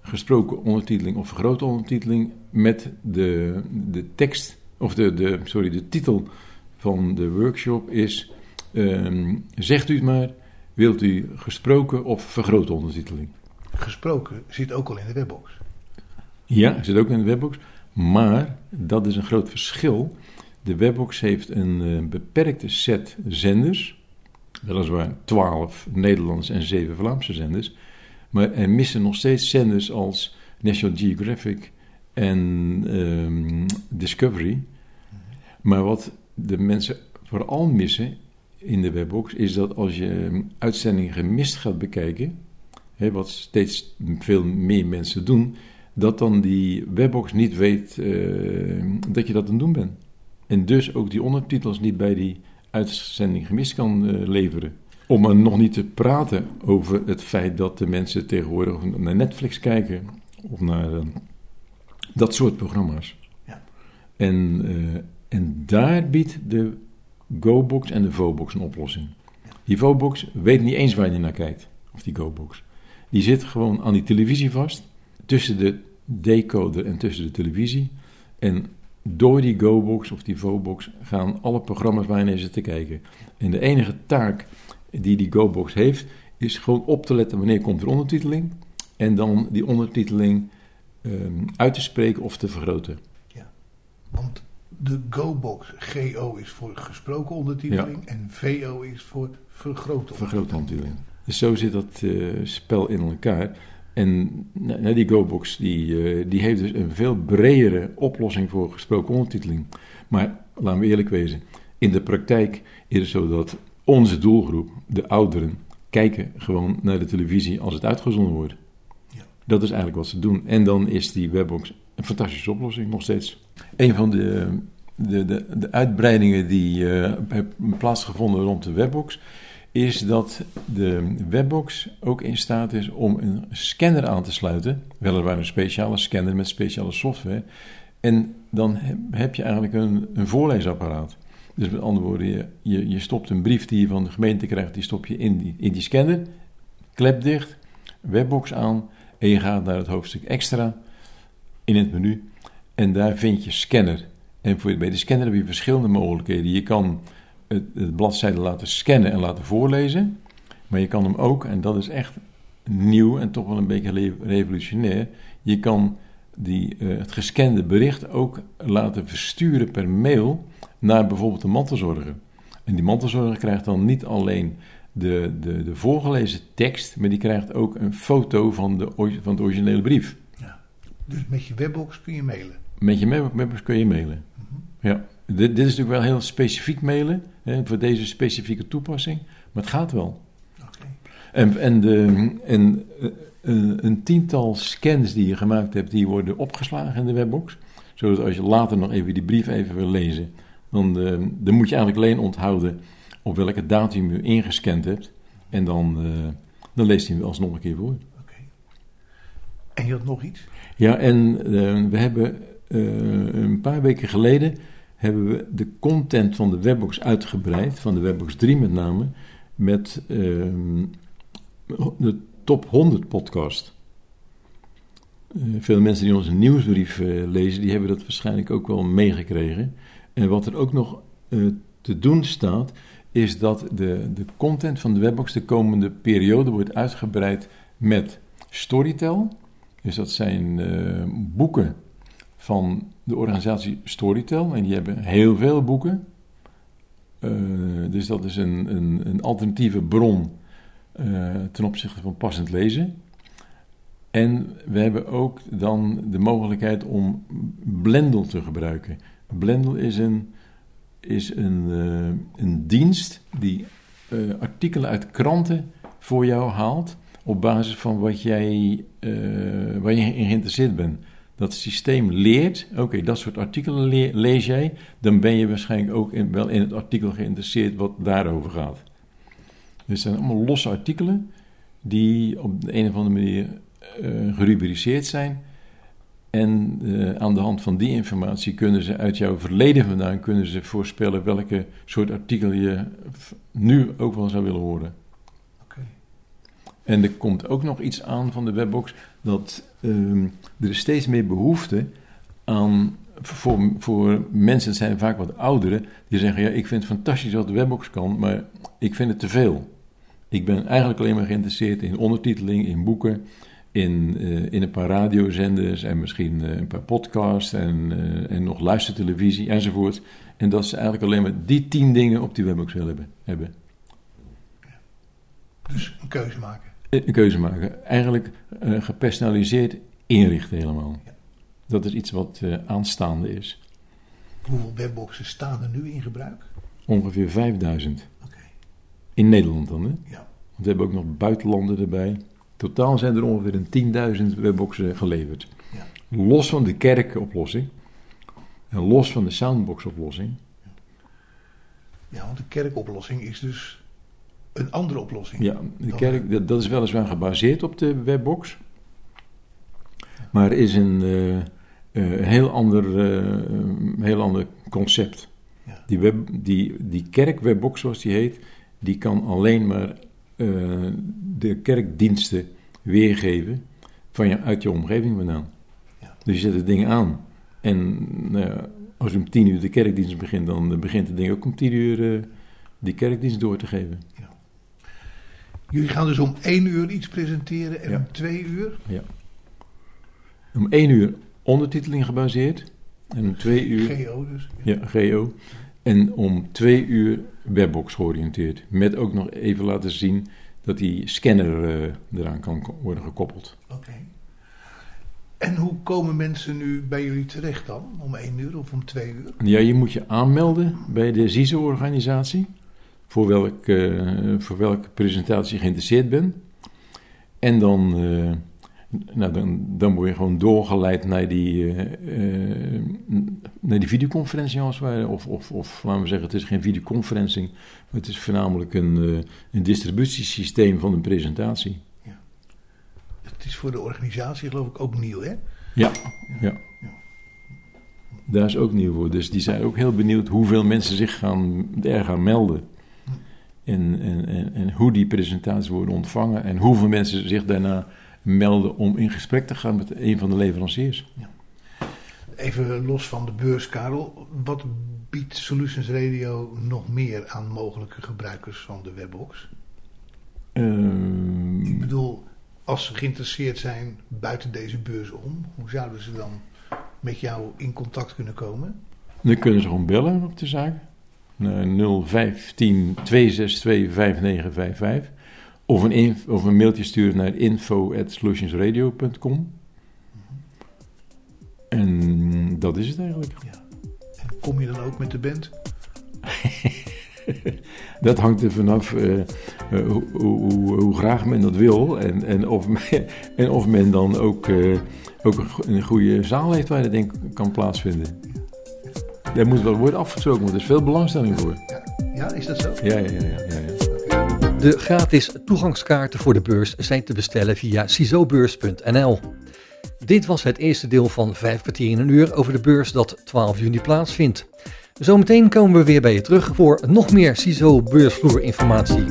Gesproken ondertiteling of vergrote ondertiteling met de, de tekst, of de, de, sorry, de titel van de workshop is... Um, zegt u het maar, wilt u gesproken of vergrote ondertiteling? Gesproken zit ook al in de webbox. Ja, zit ook in de webbox. Maar, dat is een groot verschil. De webbox heeft een uh, beperkte set zenders. Weliswaar 12 Nederlandse en 7 Vlaamse zenders. Maar er missen nog steeds zenders als National Geographic en um, Discovery. Maar wat de mensen vooral missen in de webbox is dat als je uitzendingen gemist gaat bekijken, hè, wat steeds veel meer mensen doen, dat dan die webbox niet weet uh, dat je dat aan het doen bent. En dus ook die ondertitels niet bij die uitzending gemist kan uh, leveren. Om er nog niet te praten over het feit dat de mensen tegenwoordig naar Netflix kijken of naar uh, dat soort programma's. Ja. En, en daar biedt de GoBox en de VoBox een oplossing. Die VoBox weet niet eens waar je naar kijkt, of die GoBox. Die zit gewoon aan die televisie vast, tussen de decoder en tussen de televisie. En door die GoBox of die VoBox gaan alle programma's waar je naar zit te kijken. En de enige taak die die GoBox heeft, is gewoon op te letten wanneer komt er ondertiteling. En dan die ondertiteling um, uit te spreken of te vergroten. Ja, want de GoBox, GO is voor gesproken ondertiteling ja. en VO is voor vergrote Vergrote ondertiteling. Dus zo zit dat uh, spel in elkaar. En nou, die GoBox die, uh, die heeft dus een veel bredere oplossing voor gesproken ondertiteling. Maar laten we eerlijk wezen, in de praktijk is het zo dat onze doelgroep, de ouderen, kijken gewoon naar de televisie als het uitgezonden wordt. Ja. Dat is eigenlijk wat ze doen. En dan is die webbox een fantastische oplossing, nog steeds. Een van de, de, de, de uitbreidingen die eh hebben plaatsgevonden rond de webbox... is dat de webbox ook in staat is om een scanner aan te sluiten. Weliswaar een speciale scanner met speciale software. En dan heb, je eigenlijk een, een voorleesapparaat. Dus met andere woorden, je, je, je stopt een brief die je van de gemeente krijgt... die stop je in die, in die scanner, klep dicht, webbox aan... en je gaat naar het hoofdstuk extra in het menu... en daar vind je scanner... En voor, bij de scanner heb je verschillende mogelijkheden. Je kan het, het bladzijde laten scannen en laten voorlezen. Maar je kan hem ook, en dat is echt nieuw en toch wel een beetje revolutionair. Je kan die, eh, het gescande bericht ook laten versturen per mail naar bijvoorbeeld de mantelzorger. En die mantelzorger krijgt dan niet alleen de, de, de voorgelezen tekst, maar die krijgt ook een foto van de, van de originele brief. Dus met je webbox kun je mailen. Met je mappers kun je mailen. Ja. Dit, dit is natuurlijk wel heel specifiek mailen hè, voor deze specifieke toepassing, maar het gaat wel. En, en, de, en eh, eh, een tiental scans die je gemaakt hebt, die worden opgeslagen in de webbox. Zodat als je later nog even die brief even wil lezen, dan, eh, dan moet je eigenlijk alleen onthouden op welke datum je ingescand hebt. En dan, dan leest hij hem alsnog een keer voor. En je had nog iets? Ja, en we hebben een paar weken geleden hebben we de content van de webbox uitgebreid, van de webbox 3 met name, met ehm, de top 100 podcast. Eh, veel mensen die onze nieuwsbrief eh, lezen, die hebben dat waarschijnlijk ook wel meegekregen. En wat er ook nog eh, te doen staat, is dat de, de content van de webbox de komende periode wordt uitgebreid met Storytel. Dus dat zijn boeken van de organisatie Storytel. En die hebben heel veel boeken. Eh, dus dat is een, een, een alternatieve bron eh, ten opzichte van passend lezen. En we hebben ook dan de mogelijkheid om Blendel te gebruiken. Blendel is een, is een, eh, een dienst die artikelen uit kranten voor jou haalt op basis van wat jij, waar je in geïnteresseerd bent. Dat systeem leert, oké, dat soort artikelen le- lees jij, dan ben je waarschijnlijk ook wel in het artikel geïnteresseerd wat daarover gaat. Dus zijn allemaal losse artikelen die op de een of andere manier eh, gerubriceerd zijn. En eh, aan de hand van die informatie kunnen ze uit jouw verleden vandaan kunnen ze voorspellen welke soort artikel je nu ook wel zou willen horen. En er komt ook nog iets aan van de webbox dat ehm, er is steeds meer behoefte aan voor, voor mensen, het zijn vaak wat ouderen, die zeggen: Ja, ik vind het fantastisch wat de webbox kan, maar ik vind het te veel. Ik ben eigenlijk alleen maar geïnteresseerd in ondertiteling, in boeken, in, eh, in een paar radiozenders en misschien eh, een paar podcasts en, eh, en nog luistertelevisie enzovoort. En dat ze eigenlijk alleen maar die tien dingen op die webbox willen hebben. hebben. Dus een keuze maken. Een keuze maken. Eigenlijk eh, gepersonaliseerd inrichten helemaal. Dat is iets wat eh, aanstaande is. Hoeveel webboxen staan er nu in gebruik? Ongeveer 5000. In Nederland dan, hè? Ja. Want we hebben ook nog buitenlanden erbij. Totaal zijn er ongeveer een 10.000 webboxen geleverd. Los van de kerkoplossing. En los van de soundbox-oplossing. Ja, want de kerkoplossing is dus een andere oplossing. Ja, de kerk, dat, dat is weliswaar gebaseerd op de webbox. Maar is een eh, eh, heel, ander, eh, heel ander concept. Die, web, die, die kerkwebbox, zoals die heet, die kan alleen maar eh, de kerkdiensten weergeven van je, uit je omgeving vandaan. Dus je zet het ding aan. En nou ja, als je om tien uur de kerkdienst begint, dan begint het ding ook om tien uur eh, die kerkdienst door te geven. Jullie gaan dus om één uur iets presenteren en om twee uur? Ja. Om één uur ondertiteling gebaseerd. En om twee uur... GO dus, Ja, GO. En om twee uur webbox georiënteerd. Met ook nog even laten zien dat die scanner eh, eraan kan worden gekoppeld. Oké. En hoe komen mensen nu bij jullie terecht dan? Om één uur of om twee uur? Ja, je moet je aanmelden bij de CISO-organisatie. Voor, welk, eh, voor welke presentatie je geïnteresseerd bent. En dan, eh, Nou, dan, dan word je gewoon doorgeleid naar die, eh, naar die videoconferentie als ware. Of, of, of laten we zeggen, het is geen videoconferencing, maar het is voornamelijk een, een distributiesysteem van een presentatie. Het is voor de organisatie geloof ik ook nieuw, hè? Ja, ja. Daar is ook nieuw voor. Dus die zijn ook heel benieuwd hoeveel mensen zich gaan, er gaan melden. En, en, en, en hoe die presentaties worden ontvangen. En hoeveel mensen zich daarna melden om in gesprek te gaan met een van de leveranciers. Even los van de beurs, Karel. Wat biedt Solutions Radio nog meer aan mogelijke gebruikers van de webbox? Ehm, Ik bedoel, als ze geïnteresseerd zijn buiten deze beurs om, hoe zouden ze dan met jou in contact kunnen komen? Dan kunnen ze gewoon bellen op de zaak. Naar 015 262 5955. Of een, of een mailtje sturen naar info.solutionsradio.com. En dat is het eigenlijk. Kom je dan ook met de band? Dat hangt er vanaf eh, eh, hoe, hoe, hoe, hoe graag men dat wil. En, en, of, men, en of men dan ook, eh, ook een, go- een goede zaal heeft waar dat denk ik kan plaatsvinden. Daar moet wel worden afgesproken, want er is veel belangstelling voor. Ja, is dat zo? Ja, ja, ja. ja, ja, ja. De gratis toegangskaarten voor de beurs zijn te bestellen via cisobeurs.nl. Dit was het eerste deel van 5 kwartier in een uur over de beurs dat 12 juni plaatsvindt. Zometeen komen we weer bij je terug voor nog meer CISO beursvloerinformatie.